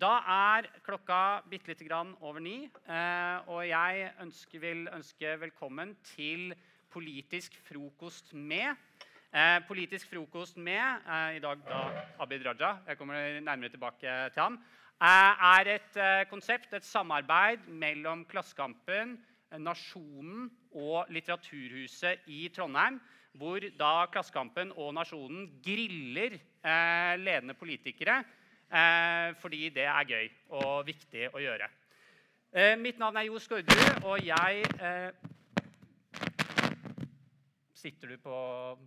Da er klokka bitte lite grann over ni, eh, og jeg ønsker, vil ønske velkommen til Politisk frokost med. Eh, politisk frokost med, eh, i dag da Abid Raja, jeg kommer nærmere tilbake til ham, er et konsept, et samarbeid mellom Klassekampen, Nasjonen og Litteraturhuset i Trondheim, hvor da Klassekampen og Nasjonen griller ledende politikere fordi det er gøy og viktig å gjøre. Eh, mitt navn er Jo Skårderud, og jeg eh, Sitter du på,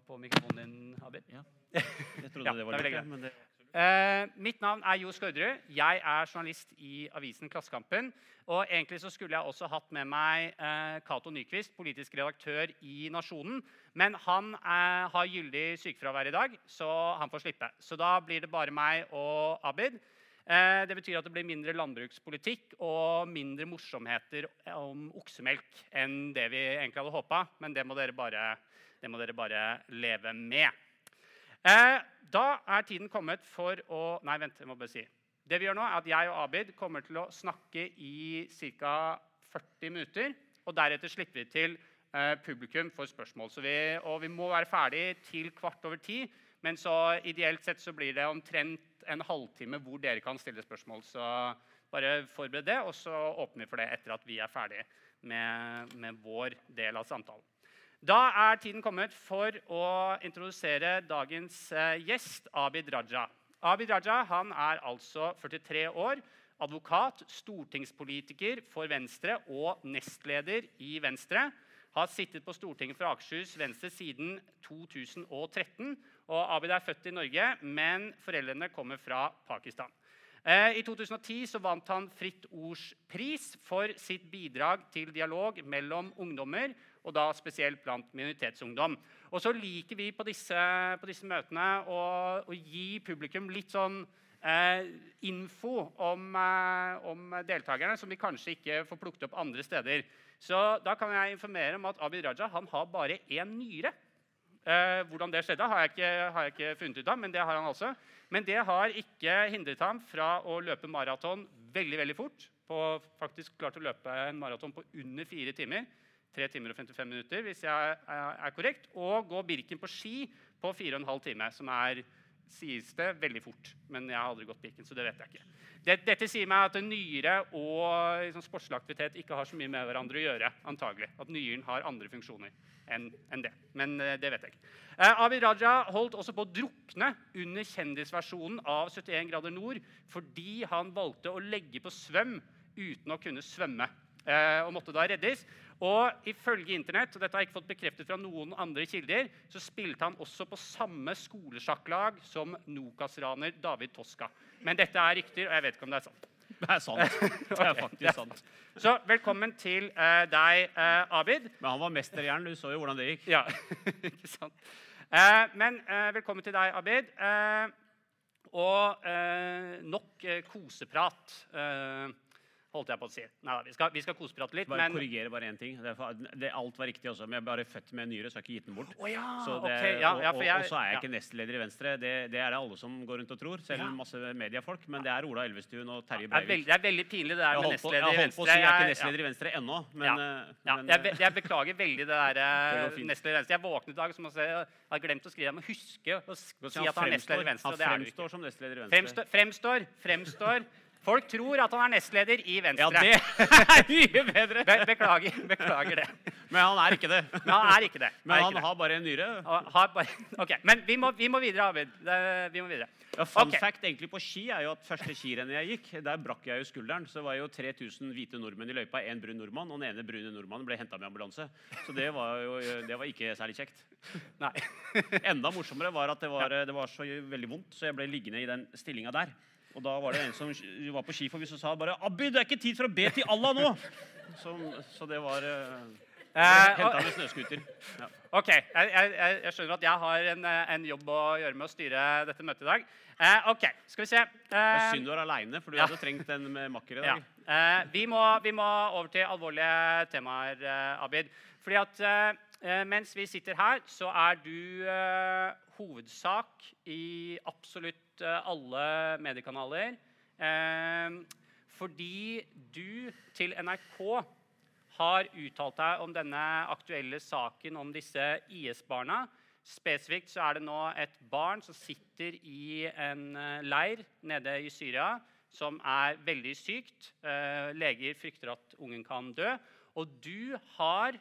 på mikrofonen din, Abid? Ja. Jeg trodde Ja, det var lurt, Eh, mitt navn er Jo Skårderud. Jeg er journalist i avisen Klassekampen. Og egentlig så skulle jeg også hatt med meg eh, Cato Nyquist, politisk redaktør i Nasjonen. Men han eh, har gyldig sykefravær i dag, så han får slippe. Så da blir det bare meg og Abid. Eh, det betyr at det blir mindre landbrukspolitikk og mindre morsomheter om oksemelk enn det vi egentlig hadde håpa. Men det må dere bare, må dere bare leve med. Eh, da er tiden kommet for å Nei, vent. jeg må bare si. Det vi gjør nå er at Jeg og Abid kommer til å snakke i ca. 40 minutter. og Deretter slipper vi til eh, publikum for spørsmål. Vi, og vi må være ferdig til kvart over ti. Men så ideelt sett så blir det omtrent en halvtime hvor dere kan stille spørsmål. Så bare forbered det, og så åpner vi for det etter at vi er ferdig med, med vår del av samtalen. Da er tiden kommet for å introdusere dagens eh, gjest, Abid Raja. Abid Raja er altså 43 år, advokat, stortingspolitiker for Venstre og nestleder i Venstre. Har sittet på Stortinget for Akershus Venstre siden 2013. Og Abid er født i Norge, men foreldrene kommer fra Pakistan. Eh, I 2010 så vant han Fritt Ords pris for sitt bidrag til dialog mellom ungdommer, og da spesielt blant minoritetsungdom. Og så liker vi på disse, på disse møtene å, å gi publikum litt sånn eh, info om, eh, om deltakerne som vi kanskje ikke får plukket opp andre steder. Så da kan jeg informere om at Abid Raja han har bare én nyre. Eh, hvordan det skjedde, har jeg, ikke, har jeg ikke funnet ut av, men det har han altså. Men det har ikke hindret ham fra å løpe maraton veldig veldig fort. På, faktisk klart å løpe en maraton på under fire timer. 3 timer og 55 minutter, hvis jeg er, korrekt. Og gå Birken på ski på 4 15 timer, som er sies det veldig fort. Men jeg har aldri gått Birken, så det vet jeg ikke. Det, dette sier meg at nyre og liksom, sportslig aktivitet ikke har så mye med hverandre å gjøre. antagelig. At nyren har andre funksjoner enn en det. Men uh, det vet jeg ikke. Uh, Abid Raja holdt også på å drukne under kjendisversjonen av 71 grader nord fordi han valgte å legge på svøm uten å kunne svømme. Eh, og måtte da reddes. Og ifølge Internett, og dette har jeg ikke fått bekreftet fra noen andre kilder, så spilte han også på samme skolesjakklag som Nokas-raner David Toska. Men dette er rykter, og jeg vet ikke om det er sant. Det er sant. Det er faktisk er sant. Så velkommen til uh, deg, uh, Abid. Men han var mesterhjernen. Du så jo hvordan det gikk. Ja, ikke sant. Uh, men eh, velkommen til deg, Abid. Eh, og eh, nok eh, koseprat, eh, holdt jeg på å si. Nei, vi skal, vi skal koseprate litt, Bare men korrigere bare én ting. Det, det, alt var riktig også, men jeg er bare født med en nyre, så jeg har ikke gitt den bort. Oh, ja, Så det, okay, ja, ja, og, og, jeg- og så er jeg ikke nestleder i Venstre. Det, det er det alle som går rundt og tror. Selv masse mediefolk. Men det er Ola Elvestuen og Terje er, Breivik. det er veldig pinlig, det der med nestleder på, Venstre. jeg i holdt på å si jeg er ikke nestleder i Venstre ennå, men, ja. eh, men, jeg, eh, jeg beklager veldig det der eh, nestleder i Venstre. Jeg våknet i dag som å si, jeg har glemt å skrive. Jeg må huske å si at han er nestleder i Venstre. han og fremstår som nestleder i Venstre. Fremstår, fremstår. Folk tror at han er nestleder i Venstre. Ja, det er mye bedre! Be beklager, beklager det. Men han er ikke det. Men han er ikke det. Men han det. har bare en nyre. Har bare, ok, Men vi må, vi må videre, Abid. Det- Vi må videre. Ja, fun okay. fact egentlig på ski er jo at første skirennet jeg gikk, der brakk jeg jo skulderen. Så det var jo 3000 hvite nordmenn i løypa, én brun nordmann, og den ene brune nordmannen ble henta med ambulanse. Så det var jo det var ikke særlig kjekt. Nei. Enda morsommere var at det var, det var så veldig vondt, så jeg ble liggende i den stillinga der. Og da var det en som var på skiforbud som sa bare 'Abid, det er ikke tid for å be til Allah nå!' Så, så det var uh, Henta med snøscooter. Ja. Ok, jeg, jeg, jeg skjønner at jeg har en, eh, en jobb å gjøre med å styre dette møtet i dag. Eh, ok, skal vi se. Det er Eh, synd du er aleine, for du ja. hadde trengt en med makker i Ja. dag. Eh, vi, må, vi må over til alvorlige temaer, Abid. Fordi at mens vi sitter her, så er du hovedsak i absolutt eh, alle mediekanaler. Eh, fordi du til NRK har uttalt deg om denne aktuelle saken om disse IS-barna. Spesifikt så er det nå et barn som sitter i en eh, leir nede i Syria, som er veldig sykt. Eh, leger frykter at ungen kan dø. Og du har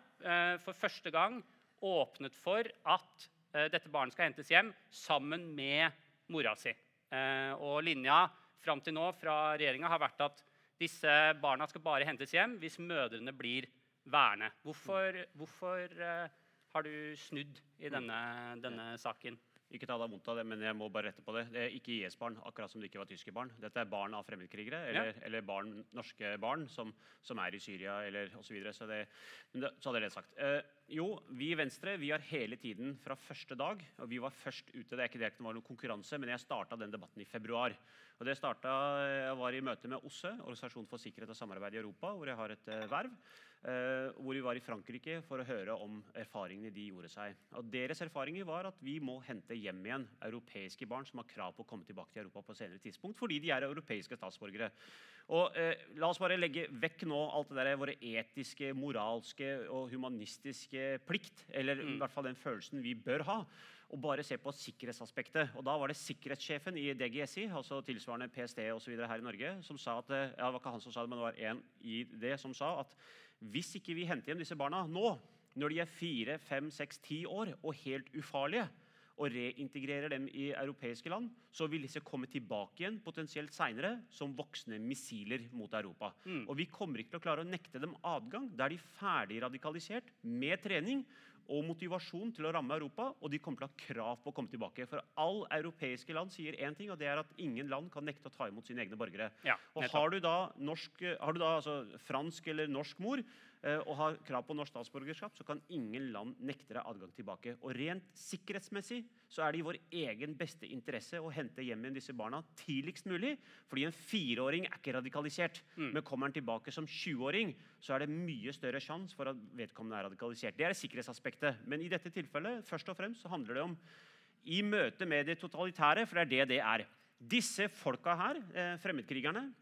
for første gang åpnet for at dette barnet skal hentes hjem sammen med mora si. Eh, og linja fram til nå fra regjeringa har vært at disse barna skal bare hentes hjem hvis mødrene blir værende. Hvorfor, hvorfor eh, har du snudd i denne, denne saken? Ikke ta deg vondt av det, men jeg må bare rette på det. Det er ikke IS-barn, akkurat som det ikke var tyske barn. Dette er barn av fremmedkrigere, eller, eller barn, norske barn som, som, er i Syria, eller osv. Så, videre. så, det, det, så hadde jeg det sagt. Eh, jo, vi i Venstre vi har hele tiden fra første dag og Vi var først ute. Det er ikke det det var noen konkurranse, men jeg starta den debatten i februar. Og det startet, Jeg var i møte med OSSE, Organisasjon for sikkerhet og samarbeid i Europa, hvor jeg har et eh, verv. Uh, hvor vi var i Frankrike for å høre om erfaringene de gjorde seg. Og Deres erfaringer var at vi må hente hjem igjen europeiske barn som har krav på å komme tilbake til Europa på senere tidspunkt, fordi de er europeiske statsborgere. Og eh, La oss bare legge vekk nå alt det der, våre etiske, moralske og humanistiske plikt, eller mm. i hvert fall den følelsen vi bør ha og bare se på sikkerhetsaspektet. Og Da var det sikkerhetssjefen i DGSI, altså tilsvarende PST og så videre her i Norge, som sa at ja, det var ikke han som sa det, men det var en i det som sa at hvis ikke vi henter hjem disse barna nå, når de er fire, fem, seks, ti år og helt ufarlige, og reintegrerer dem i europeiske land, så vil disse komme tilbake igjen potensielt senere som voksne missiler mot Europa. Mm. Og Vi kommer ikke til å klare å nekte dem adgang. Da er de ferdig radikalisert med trening og motivasjon til å ramme Europa, og de kommer til å ha krav på å komme tilbake. For all europeiske land sier én ting, og det er at ingen land kan nekte å ta imot sine egne borgere. Ja, og har du da, norsk, har du da altså, fransk eller norsk mor, og har krav på norsk statsborgerskap, så kan ingen land nekte deg adgang tilbake. Og Rent sikkerhetsmessig så er det i vår egen beste interesse å hente hjem igjen disse barna tidligst mulig. Fordi en fireåring er ikke radikalisert. Mm. Men kommer han tilbake som 20-åring, så er det mye større sjanse for at vedkommende er radikalisert. Det er sikkerhetsaspektet. Men i dette tilfellet først og fremst så handler det om i møte med det totalitære, for det er det det er. Disse folka her, eh, fremmedkrigerne,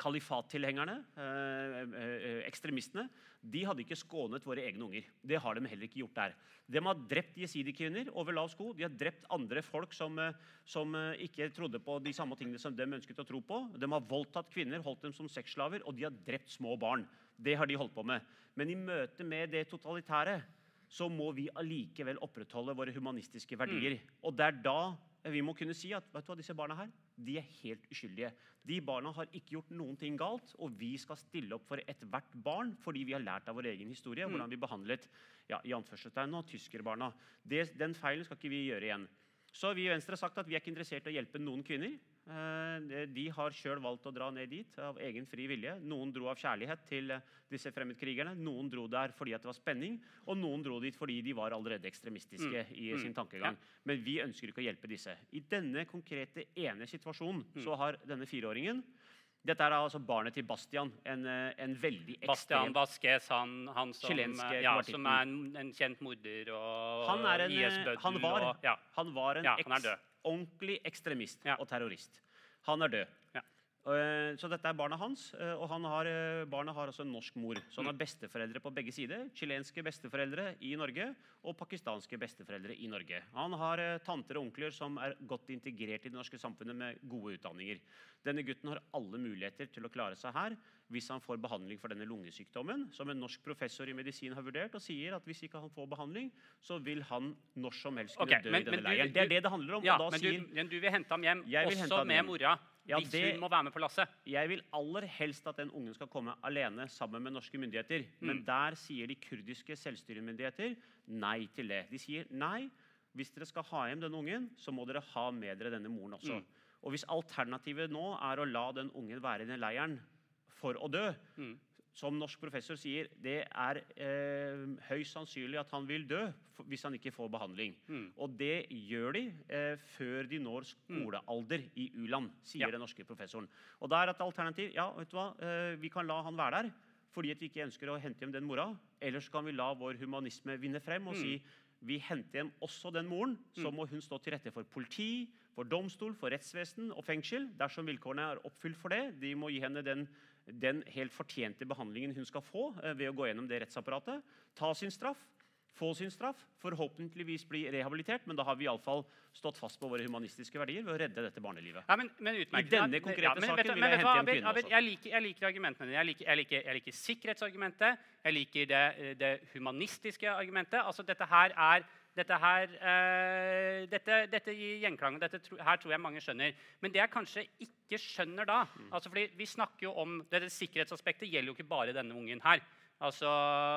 kalifattilhengerne, eh, eh, ekstremistene, de hadde ikke skånet våre egne unger. Det har de heller ikke gjort der. De har drept jesidi-kvinner over lav sko. De har drept andre folk som, eh, som, ikke trodde på de samme tingene som de ønsket å tro på. De har voldtatt kvinner, holdt dem som sexslaver, og de har drept små barn. Det har de holdt på med. Men i møte med det totalitære så må vi allikevel opprettholde våre humanistiske verdier. Mm. Og det er da vi må kunne si at vet du hva, disse barna her, de er helt uskyldige. De barna har ikke gjort noen ting galt, og vi skal stille opp for ethvert barn fordi vi har lært av vår egen historie mm. hvordan vi behandlet ja, i anførselstegn nå, tyskerbarna. Det, den feilen skal ikke vi gjøre igjen. Så vi i Venstre har sagt at vi er ikke interessert i å hjelpe noen kvinner. Eh, de har sjøl valgt å dra ned dit av egen fri vilje. Noen dro av kjærlighet til eh, disse fremmedkrigerne. Noen dro der fordi det var spenning, og noen dro dit fordi de var allerede ekstremistiske mm. i sin mm. tankegang. Ja. Men vi ønsker ikke å hjelpe disse. I denne konkrete ene situasjonen mm. så har denne fireåringen dette er altså barnet til Bastian, en, eh, en veldig ekstrem Bastian Vasquez, han, han som, ja, som, er en, en, kjent morder og IS-bøddel. Han, var, ja. han var en ja, han ordentlig ekstremist og terrorist. Han er død. Ja. så dette er barna hans, eh, og han har, barna har også en norsk mor. Så han har besteforeldre på begge sider. Chilenske besteforeldre i Norge og pakistanske besteforeldre i Norge. Han har tanter og onkler som er godt integrert i det norske samfunnet med gode utdanninger. Denne gutten har alle muligheter til å klare seg her hvis han får behandling for denne lungesykdommen, som en norsk professor i medisin har vurdert, og sier at hvis ikke han får behandling, så vil han når som helst kunne okay, dø men, i denne leiren. Det er det det handler om. Ja, men, sier, du, men, du, vil hente ham hjem, også med mora? Ja, hvis det, hun må være med på lasset? Jeg vil aller helst at den ungen skal komme alene sammen med norske myndigheter. Mm. Men der sier de kurdiske selvstyremyndigheter nei til det. De sier nei, hvis dere skal ha hjem denne ungen, så må dere ha med dere denne moren også. Mm. Og hvis alternativet nå er å la den ungen være i den leiren for å dø, mm som norsk professor sier, det er eh, høyst sannsynlig at han vil dø hvis han ikke får behandling. Mm. Og det gjør de eh, før de når skolealder i u-land, sier ja. den norske professoren. Og da er et alternativ ja, vet du hva, eh, vi kan la han være der fordi vi ikke ønsker å hente hjem den mora. Eller så kan vi la vår humanisme vinne frem og mm. si vi henter hjem også den moren, så må hun stå til rette for politi, for domstol, for rettsvesen og fengsel dersom vilkårene er oppfylt for det. De må gi henne den, den helt fortjente behandlingen hun skal få eh, ved å gå gjennom det rettsapparatet. Ta sin straff, få sin straff, forhåpentligvis bli rehabilitert, men da har vi iallfall stått fast på våre humanistiske verdier ved å redde dette barnelivet. Ja, men, men. I denne Ja, konkrete men saken du- vil jeg hente hjem kvinnen også. Jeg liker, jeg liker argumentene dine. Jeg liker, jeg liker, jeg liker sikkerhetsargumentet. Jeg liker det, det humanistiske argumentet. Altså, dette her er dette her, eh, dette, dette gir gjenklang. Dette tro, her tror jeg mange skjønner. Men det jeg kanskje ikke skjønner da Mm. altså fordi Vi snakker jo om, dette Sikkerhetsaspektet gjelder jo ikke bare denne ungen her. Altså,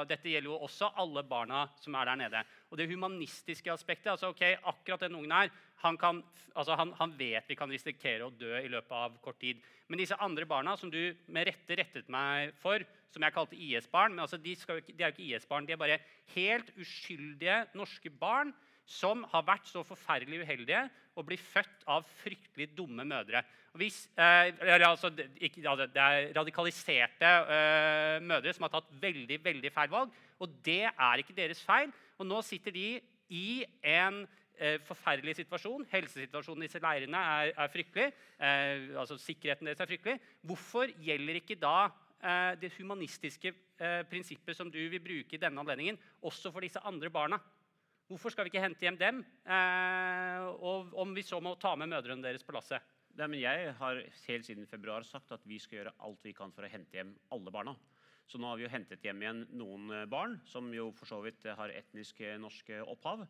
dette gjelder jo også alle barna som er der nede. Og det humanistiske aspektet altså ok, Akkurat den ungen her han, kan, altså han, han vet vi kan risikere å dø i løpet av kort tid. Men disse andre barna som du med rette rettet meg for, som jeg kalte IS-barn men altså de, skal de er jo ikke IS-barn, de er bare helt uskyldige norske barn som har vært så forferdelig uheldige og blir født av fryktelig dumme mødre. Hvis, eh, altså, ikke, altså, det er radikaliserte eh, mødre som har tatt veldig veldig feil valg. Og det er ikke deres feil. Og nå sitter de i en eh, forferdelig situasjon. Helsesituasjonen i disse leirene er, er fryktelig. Eh, altså Sikkerheten deres er fryktelig. Hvorfor gjelder ikke da eh, det humanistiske eh, prinsippet som du vil bruke i denne anledningen, også for disse andre barna? Hvorfor skal vi ikke hente hjem dem? Eh, og om vi så må ta med mødrene deres på lasset? Nei, men jeg har helt siden februar sagt at vi skal gjøre alt vi kan for å hente hjem alle barna. Så nå har vi jo hentet hjem igjen noen barn som jo for så vidt har etnisk norsk opphav.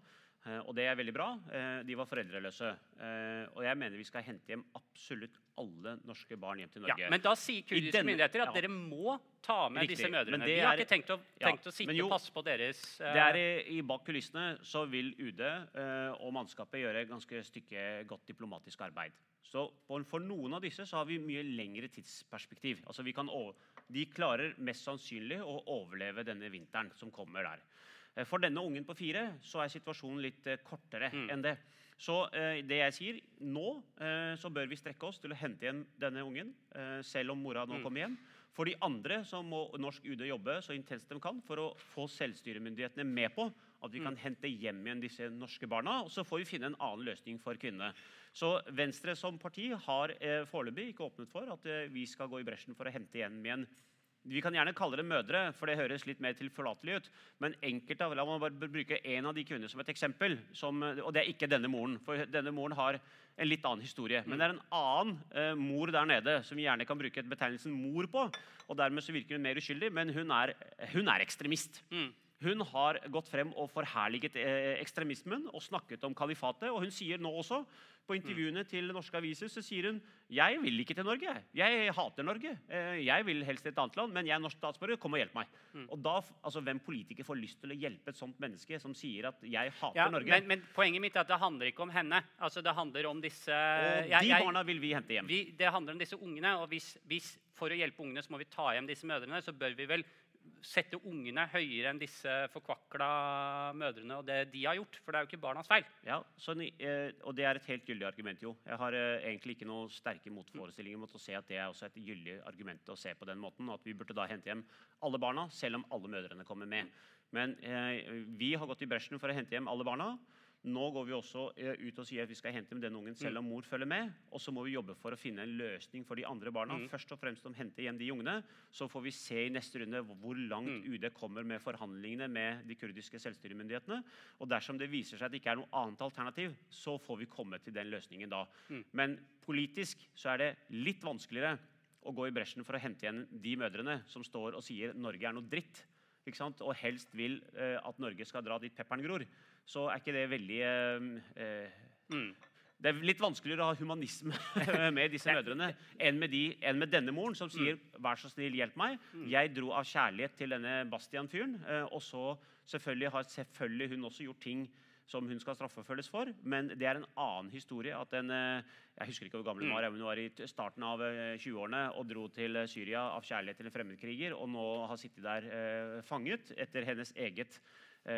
Eh, Og det er veldig bra. Eh, De var foreldreløse. Eh, Og jeg mener vi skal hente hjem absolutt alle norske barn hjem til Ja, Norge. men da sier kurdiske denne- myndigheter at ja. dere må ta med Riktig, disse mødrene. Vi har er- ikke tenkt å, Ja, å sitte jo, og passe på deres uh... Det er i, i Bak kulissene så vil UD uh, og mannskapet gjøre ganske stykke godt diplomatisk arbeid. Så for, for noen av disse så har vi mye lengre tidsperspektiv. Altså vi kan over, de klarer mest sannsynlig å overleve denne vinteren som kommer der. Eh, For denne ungen på fire så er situasjonen litt eh, kortere Mm. enn det. Så eh, det jeg sier, nå så bør vi strekke oss til å hente igjen denne ungen, eh, selv om mora nå Mm. kommer hjem. For de andre så må norsk UD jobbe så intenst de kan for å få selvstyremyndighetene med på at vi kan hente hjem igjen disse norske barna. Og så får vi finne en annen løsning for kvinnene. Så Venstre som parti har eh, foreløpig ikke åpnet for at eh, vi skal gå i bresjen for å hente hjem igjen vi kan gjerne kalle det mødre, for det høres litt mer tilforlatelig ut. Men enkelte av, la meg bare bruke en av de kvinnene som et eksempel. Som, og det er ikke denne moren. For denne moren har en litt annen historie. Men det er en annen eh, mor der nede som vi gjerne kan bruke betegnelsen mor på. Og dermed så virker hun mer uskyldig, men hun er, hun er ekstremist. Mm. Hun har gått frem og forherliget eh, ekstremismen og snakket om kalifatet. Og hun sier nå også, på intervjuene til norske aviser, så sier hun jeg vil ikke til Norge. Jeg hater Norge. Eh, jeg vil helst til et annet land, men jeg er norsk statsborger. Kom og hjelp meg. Og da, altså, Hvem politiker får lyst til å hjelpe et sånt menneske som sier at jeg hater Ja, Norge? men, men poenget mitt er at det handler ikke om henne. Altså, det handler om disse og de jeg- barna vil vi hente hjem. vi, Det handler om disse ungene. Og hvis, hvis for å hjelpe ungene så må vi ta hjem disse mødrene, så bør vi vel sette ungene høyere enn disse forkvakla mødrene og det de har gjort. For det er jo ikke barnas feil. Ja, så, eh, Og det er et helt gyldig argument, jo. Jeg har eh, egentlig ikke noen sterke motforestillinger mot å se at det er også et gyldig argument å se på den måten. og At vi burde da hente hjem alle barna, selv om alle mødrene kommer med. Men eh, vi har gått i bresjen for å hente hjem alle barna. Nå går vi også eh, ut og sier at vi skal hente hjem den ungen selv om mor følger med. Og så må vi jobbe for å finne en løsning for de andre barna. Mm. Først og fremst om hente hjem de ungene. Så får vi se i neste runde hvor- langt UD kommer med forhandlingene med de kurdiske selvstyremyndighetene. Og dersom det viser seg at det ikke er noe annet alternativ, så får vi komme til den løsningen da. Mm. Men politisk så er det litt vanskeligere å gå i bresjen for å hente igjen de mødrene som står og sier Norge er noe dritt. Og helst vil eh, at Norge skal dra dit pepperen gror. Så er ikke det veldig eh, eh, Mm. Det er litt vanskeligere å ha humanisme med disse mødrene enn med, de, enn med denne moren, som sier 'vær så snill, hjelp meg'. Jeg dro av kjærlighet til denne Bastian-fyren. eh, Og så selvfølgelig har selvfølgelig hun også gjort ting som hun skal straffefølges for. Men det er en annen historie. at en, eh, Jeg husker ikke hvor gammel hun var. Hun var i starten av eh, 20-årene og dro til Syria av kjærlighet til en fremmedkriger. Og nå har sittet der eh, fanget etter hennes eget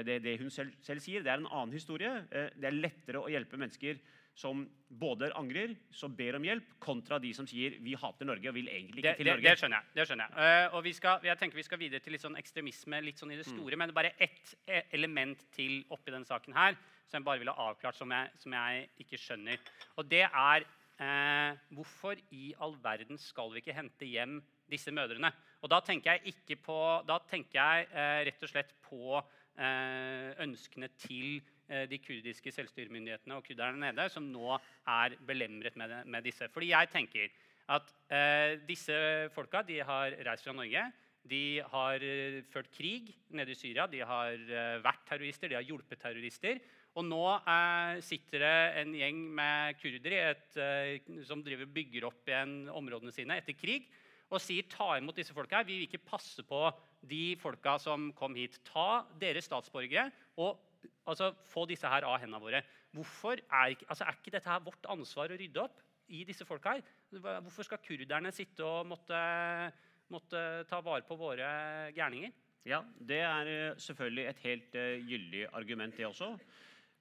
det, det hun selv, selv sier. Det er en annen historie. Eh, Det er lettere å hjelpe mennesker som både angrer, som ber om hjelp, kontra de som sier vi hater Norge og vil egentlig Det, ikke til det, Norge. det skjønner jeg. det skjønner jeg. Uh, og vi skal, jeg tenker vi skal videre til litt sånn ekstremisme litt sånn i det store. Men det er bare ett eh, element til oppi denne saken her som jeg bare ville ha avklart, som jeg, som jeg ikke skjønner. Og det er uh, hvorfor i all verden skal vi ikke hente hjem disse mødrene? Og da tenker jeg, ikke på, da tenker jeg uh, rett og slett på eh, ønskene til eh, de kurdiske selvstyremyndighetene og kurderne nede, som nå er belemret med, med disse. Fordi jeg tenker at eh, disse folka de har reist fra Norge. De har eh, ført krig nede i Syria. De har eh, vært terrorister, de har hjulpet terrorister. Og nå eh, sitter det en gjeng med kurdere eh, som driver bygger opp igjen områdene sine etter krig, og sier ta imot disse folka. Vi vil ikke passe på de folka som kom hit. Ta deres statsborgere og altså, få disse her av hendene våre. Hvorfor er altså, er ikke dette her vårt ansvar å rydde opp i disse folka her? Hvorfor skal kurderne sitte og måtte, måtte ta vare på våre gærninger? Ja, Det er eh, selvfølgelig et helt eh, gyldig argument, det også.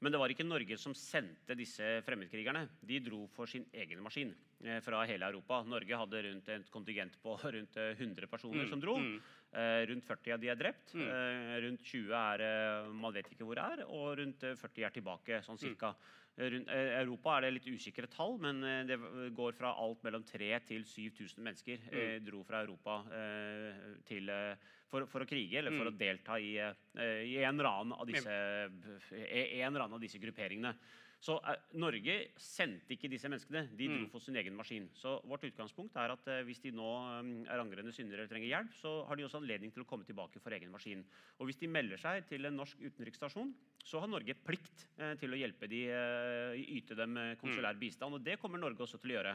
Men det var ikke Norge som sendte disse fremmedkrigerne. De dro for sin egen maskin eh, fra hele Europa. Norge hadde rundt et kontingent på rundt eh, 100 personer Mm, som dro. mm. Eh, rundt 40 av de er drept. Mm. Eh, rundt 20 er eh, man vet ikke hvor er, og rundt eh, 40 er tilbake. sånn Mm. cirka. Eh, Rundt eh, Europa er det litt usikre tall, men eh, det går fra alt mellom 3000 til 7000 mennesker Mm. eh, dro fra Europa eh, til, eh, for, for å krige eller for Mm. å delta i, eh, i en, eller annen av disse, eh, annen av disse grupperingene. Så eh, Norge sendte ikke disse menneskene. De dro Mm. for sin egen maskin. Så vårt utgangspunkt er at eh, hvis de nå eh, er angrende syndere eller trenger hjelp, så har de også anledning til å komme tilbake for egen maskin. Og hvis de melder seg til en norsk utenriksstasjon, så har Norge plikt eh, til å hjelpe de, yte dem konsulær bistand. Og det kommer Norge også til å gjøre.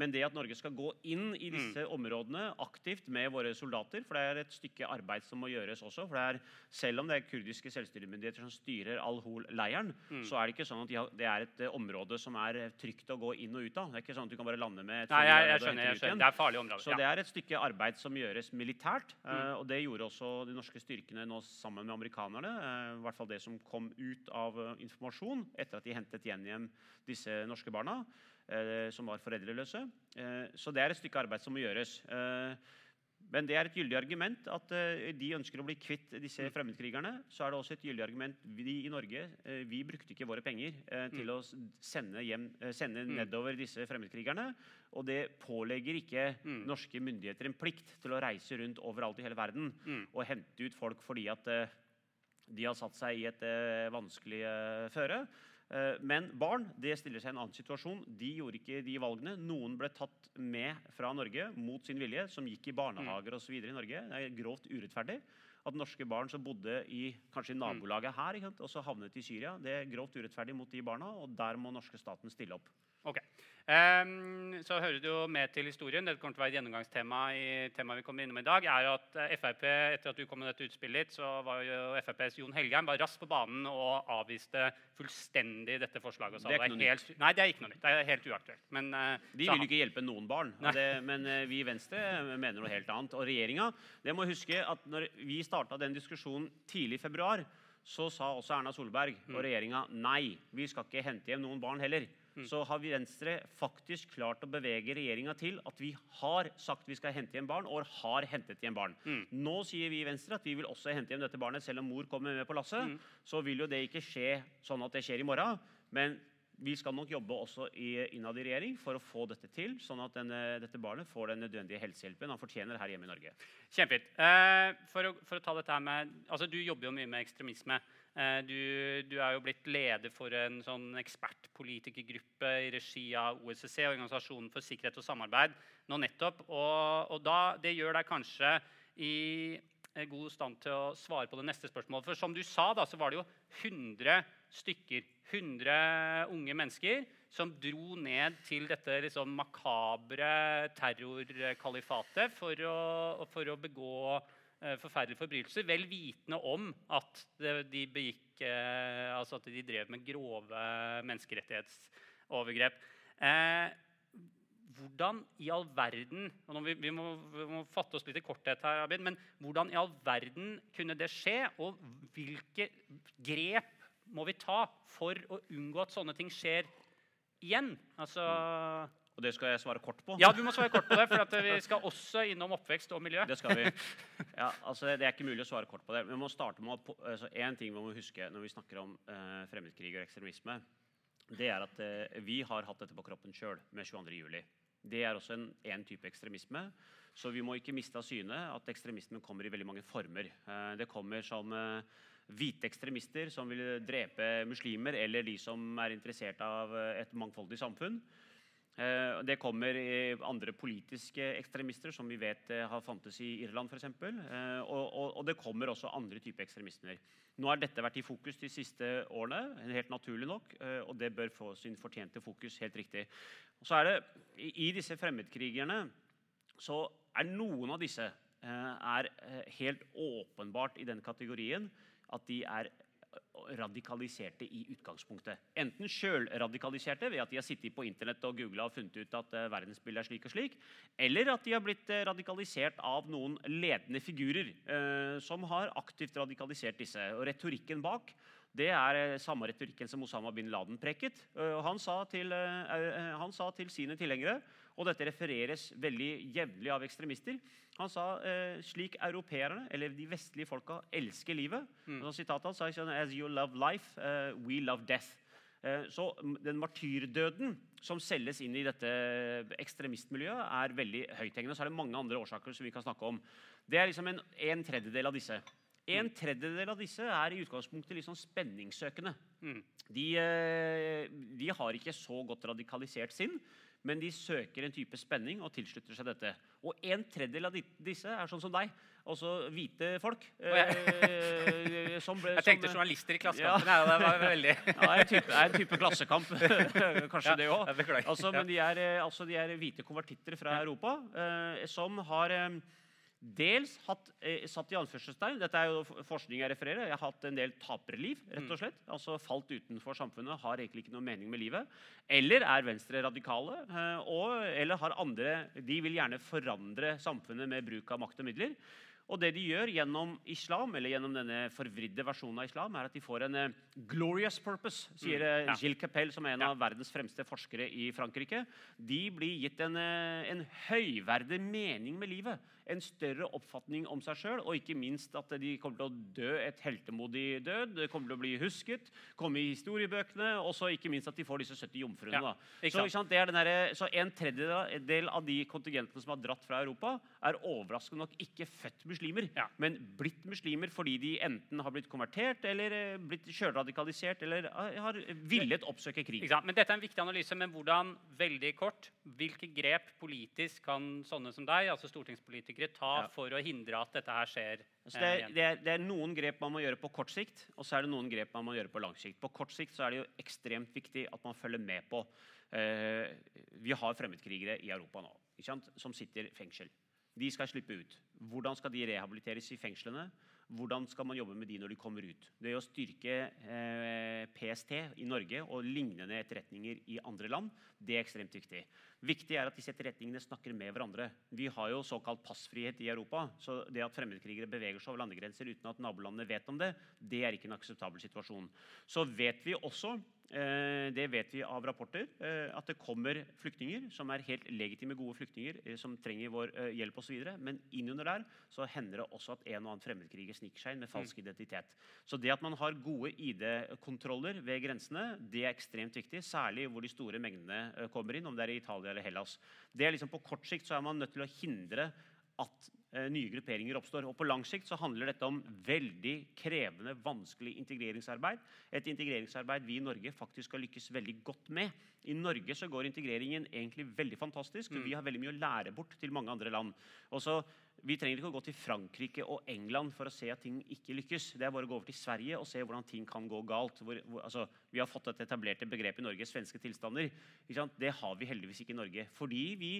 Men det at Norge skal gå inn i disse områdene aktivt med våre soldater, for det er et stykke arbeid som må gjøres også. for det er, Selv om det er kurdiske selvstyremyndigheter som styrer Al-Hol-leiren, så er det ikke sånn at de har, det er et eh, område som er eh, trygt å gå inn og ut av. Det er ikke sånn at du kan bare lande med Nei, jeg, jeg skjønner. jeg skjønner. Det er farlige områder. Så ja. det er et stykke arbeid som gjøres militært. Mm. og det gjorde også de norske styrkene nå sammen med amerikanerne. eh, I hvert fall det som kom ut av eh, informasjon etter at de hentet igjen hjem disse norske barna. eh, som var foreldreløse. Eh, så det er et stykke arbeid som må gjøres. Men det er et gyldig argument at eh, de ønsker å bli kvitt disse fremmedkrigerne. Så er det også et gyldig argument vi i Norge eh, vi brukte ikke våre penger eh, til å sende, hjem, sende nedover disse fremmedkrigerne. Og det pålegger ikke Mm. norske myndigheter en plikt til å reise rundt overalt i hele verden Mm. og hente ut folk fordi at de har satt seg i et vanskelig føre. Eh, Men barn det stiller seg i en annen situasjon. De gjorde ikke de valgene. Noen ble tatt med fra Norge mot sin vilje, som gikk i barnehager og så videre i Norge. Det er grovt urettferdig. At norske barn som bodde i kanskje i nabolaget her, ikke sant, og så havnet i Syria, det er grovt urettferdig mot de barna, og der må norske staten stille opp. Ok. Um, så hører det jo med til historien. Det kommer til å være et gjennomgangstema i temaet vi kommer innom i dag. er at eh, FRP, Etter at du kom med dette utspillet ditt, så var jo FrPs Jon Helgheim var raskt på banen og avviste fullstendig dette forslaget. Det er ikke noe helt, Nei, det er ikke noe nytt. Det er helt uaktuelt. Men, uh, De vil jo ikke hjelpe noen barn. Det, men uh, vi i Venstre mener noe helt annet. Og regjeringa det må huske at når vi starta den diskusjonen tidlig i februar, så sa også Erna Solberg Mm. og regjeringa nei, vi skal ikke hente hjem noen barn heller. Mm. Så har vi Venstre faktisk klart å bevege regjeringa til at vi har sagt vi skal hente hjem barn, og har hentet hjem barn. Mm. Nå sier vi i Venstre at vi vil også hente hjem dette barnet, selv om mor kommer med på lasset. Mm. Så vil jo det ikke skje sånn at det skjer i morgen. Men vi skal nok jobbe også i, innad i regjering for å få dette til, sånn at denne, dette barnet får den nødvendige helsehjelpen han fortjener her hjemme i Norge. Kjempefint. Eh, for, for å ta dette her med altså Du jobber jo mye med ekstremisme. Eh, du, du er jo blitt leder for en sånn ekspertpolitikergruppe i regi av OSSE, Organisasjonen for sikkerhet og samarbeid, nå nettopp. Og, og da, det gjør deg kanskje i eh, god stand til å svare på det neste spørsmålet. For som du sa, da, så var det jo 100 stykker, 100 unge mennesker, som dro ned til dette liksom makabre terrorkalifatet for å, for å begå forferdelige forbrytelser, vel vitende om at de begikk eh, Altså at de drev med grove menneskerettighetsovergrep. Eh, hvordan i all verden vi, vi, må, vi må fatte oss litt i korthet her, Abid, men hvordan i all verden kunne det skje? Og hvilke grep må vi ta for å unngå at sånne ting skjer igjen. Altså Og det skal jeg svare kort på. Ja, du må svare kort på det, for at vi skal også innom oppvekst og miljø. Det skal vi. Ja, altså Det er ikke mulig å svare kort på det. Vi må starte med å, altså, En ting vi må huske når vi snakker om uh, fremmedkrig og ekstremisme, det er at uh, vi har hatt dette på kroppen sjøl med 22.07. Det er også en, en, type ekstremisme. Så vi må ikke miste av syne at ekstremismen kommer i veldig mange former. Uh, det kommer som hvite ekstremister som vil drepe muslimer, eller de som er interessert av et mangfoldig samfunn. Eh, det kommer andre politiske ekstremister, som vi vet eh, har fantes i Irland f.eks. Eh, og, og, det kommer også andre typer ekstremismer. Nå har dette vært i fokus de siste årene, helt naturlig nok, og det bør få sin fortjente fokus. helt riktig. Og så er det, I disse fremmedkrigerne så er noen av disse er helt åpenbart i den kategorien at de er radikaliserte i utgangspunktet. Enten sjølradikaliserte ved at de har sittet på internett og googla og funnet ut at uh, verdensbildet er slik og slik, eller at de har blitt uh, radikalisert av noen ledende figurer eh, som har aktivt radikalisert disse. Og Retorikken bak det er samme retorikken som Osama bin Laden preket. Han sa, til, han sa til sine tilhengere og dette refereres veldig jevnlig av ekstremister. Han sa eh, slik europeerne, eller de vestlige folka, elsker livet. Mm. Og sitatet hans sa sånn, As you love life, uh, we love death. Eh, så den martyrdøden som selges inn i dette ekstremistmiljøet, er veldig høythengende. Så er det mange andre årsaker som vi kan snakke om. Det er liksom en, en tredjedel av disse. En tredjedel av disse er i utgangspunktet litt sånn spenningssøkende. Mm. De, eh, de, har ikke så godt radikalisert sinn men de søker en type spenning og tilslutter seg dette. Og en tredjedel av disse er sånn som deg. altså hvite folk. Eh, som jeg tenkte som, journalister i Klassekampen. Ja. det var veldig... ja, en type, en type klassekamp. Kanskje ja, det òg. Altså, men de er, eh, altså, de er, hvite konvertitter fra Europa eh, som har eh, dels hatt, eh, satt i anførselstegn Dette er jo forskning jeg refererer. Jeg har hatt en del taperliv. rett og mm. slett, altså Falt utenfor samfunnet, har egentlig ikke noe mening med livet. Eller er Venstre radikale. Eh, og, eller har andre De vil gjerne forandre samfunnet med bruk av makt og midler. Og det de gjør gjennom islam, eller gjennom denne forvridde versjonen av islam, er at de får en uh, 'glorious purpose', sier mm, ja. Gilles Capel, som er en ja. av verdens fremste forskere i Frankrike. De blir gitt en, uh, en høyverdig mening med livet en større oppfatning om seg sjøl, og ikke minst at de kommer til å dø et heltemodig død. Det kommer til å bli husket, komme i historiebøkene, og så ikke minst at de får disse 70 jomfruene. Ja, så, der, så, en tredjedel av de kontingentene som har dratt fra Europa, er overraskende nok ikke født muslimer, ja. men blitt muslimer fordi de enten har blitt konvertert eller eh, blitt sjølradikalisert eller har villet oppsøke krig. Men Dette er en viktig analyse, men hvordan, veldig kort, hvilke grep politisk kan sånne som deg, altså stortingspolitikere, politikere ta ja. for å hindre at dette her skjer? Altså det, er, det, er, det, er, noen grep man må gjøre på kort sikt, og så er det noen grep man må gjøre på lang sikt. På kort sikt så er det jo ekstremt viktig at man følger med på eh, Vi har fremmedkrigere i Europa nå som sitter i fengsel. De skal slippe ut. Hvordan skal de rehabiliteres i fengslene? Hvordan skal man jobbe med de når de kommer ut? Det å styrke eh, PST i Norge og lignende etterretninger i andre land, det er ekstremt viktig. Viktig er at disse etterretningene snakker med hverandre. Vi har jo såkalt passfrihet i Europa. Så det at fremmedkrigere beveger seg over landegrenser uten at nabolandene vet om det, det er ikke en akseptabel situasjon. Så vet vi også det vet vi av rapporter. Eh, at det kommer flyktninger som er helt legitime, gode flyktninger eh, som trenger vår hjelp osv. Men innunder der så hender det også at en og annen fremmedkriger sniker seg inn med falsk mm. identitet. Så det at man har gode ID-kontroller ved grensene, det er ekstremt viktig. Særlig hvor de store mengdene kommer inn, om det er i Italia eller Hellas. Det er liksom På kort sikt så er man nødt til å hindre at Eh, nye grupperinger oppstår. Og På lang sikt så handler dette om veldig krevende, vanskelig integreringsarbeid. Et integreringsarbeid vi i Norge faktisk skal lykkes veldig godt med. I Norge så går integreringen egentlig veldig fantastisk. Mm. Vi har veldig mye å lære bort til mange andre land. Også, vi trenger ikke å gå til Frankrike og England for å se at ting ikke lykkes. Det er bare å gå over til Sverige og se hvordan ting kan gå galt. Hvor, hvor, altså, vi har fått et etablerte begrep i Norge, svenske tilstander. Det har vi heldigvis ikke i Norge. Fordi vi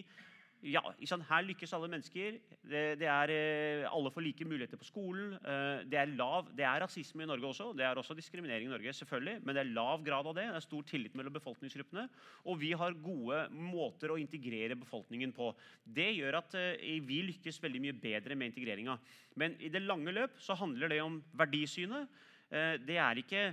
ja, Her lykkes alle mennesker. Det, det er, eh, alle får like muligheter på skolen. Eh, det er, lav, det er rasisme i Norge også. Det er også diskriminering i Norge, selvfølgelig, men det er lav grad av det. Det er stor tillit mellom befolkningsgruppene. Og vi har gode måter å integrere befolkningen på. Det gjør at eh, vi lykkes veldig mye bedre med integreringa. Men i det lange løp så handler det om verdisynet. Det er ikke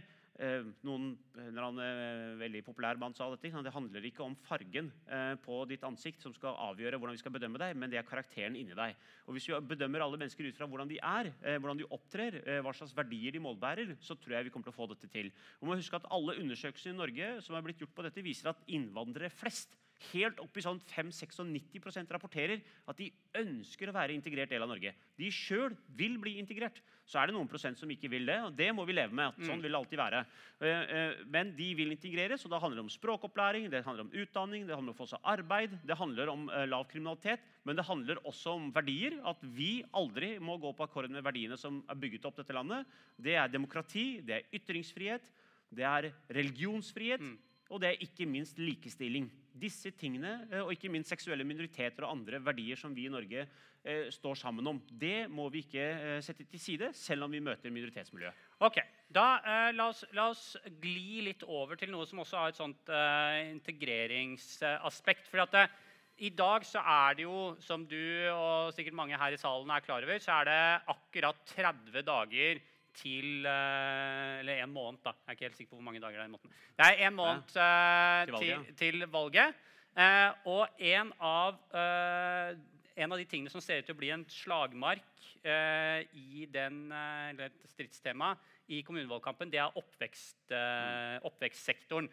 noen, en eller annen eh, veldig populær mann sa dette. Det handler ikke om fargen eh, på ditt ansikt som skal avgjøre hvordan vi skal bedømme deg, men det er karakteren inni deg. Og Hvis vi bedømmer alle mennesker ut fra hvordan de er, eh, hvordan de opptrer, eh, hva slags verdier de målbærer, så tror jeg vi kommer til å få dette til. Og må huske at Alle undersøkelser i Norge som er blitt gjort på dette, viser at innvandrere flest helt opp i sånn 5-96 rapporterer at de ønsker å være integrert del av Norge. De sjøl vil bli integrert. Så er det noen prosent som ikke vil det, og det må vi leve med. Sånn vil det alltid være. Eh, eh, men de vil integreres, og da handler det om språkopplæring, det handler om utdanning, det handler om å få seg arbeid, det handler om eh, lav kriminalitet, men det handler også om verdier. At vi aldri må gå på akkord med verdiene som er bygget opp dette landet. Det er demokrati, det er ytringsfrihet, det er religionsfrihet. Mm. Og det er ikke minst likestilling. Disse tingene, og ikke minst seksuelle minoriteter og andre verdier som vi i Norge eh, står sammen om, det må vi ikke eh, sette til side, selv om vi møter minoritetsmiljøet. Ok, da eh, la, oss, la, oss, gli litt over til noe som også har et sånt eh, integreringsaspekt. for at i dag så er det jo, som du og sikkert mange her i salen er klar over, så er det akkurat 30 dager til uh, Eller en måned, da. Jeg er ikke helt sikker på hvor mange dager det er. i måneden. Det er en måned uh, til valget. Til, til valget. Uh, og en av, en av, de tingene som ser ut til å bli en slagmark i den, eller et stridstema i kommunevalgkampen, det er oppvekst, mm. oppvekstsektoren.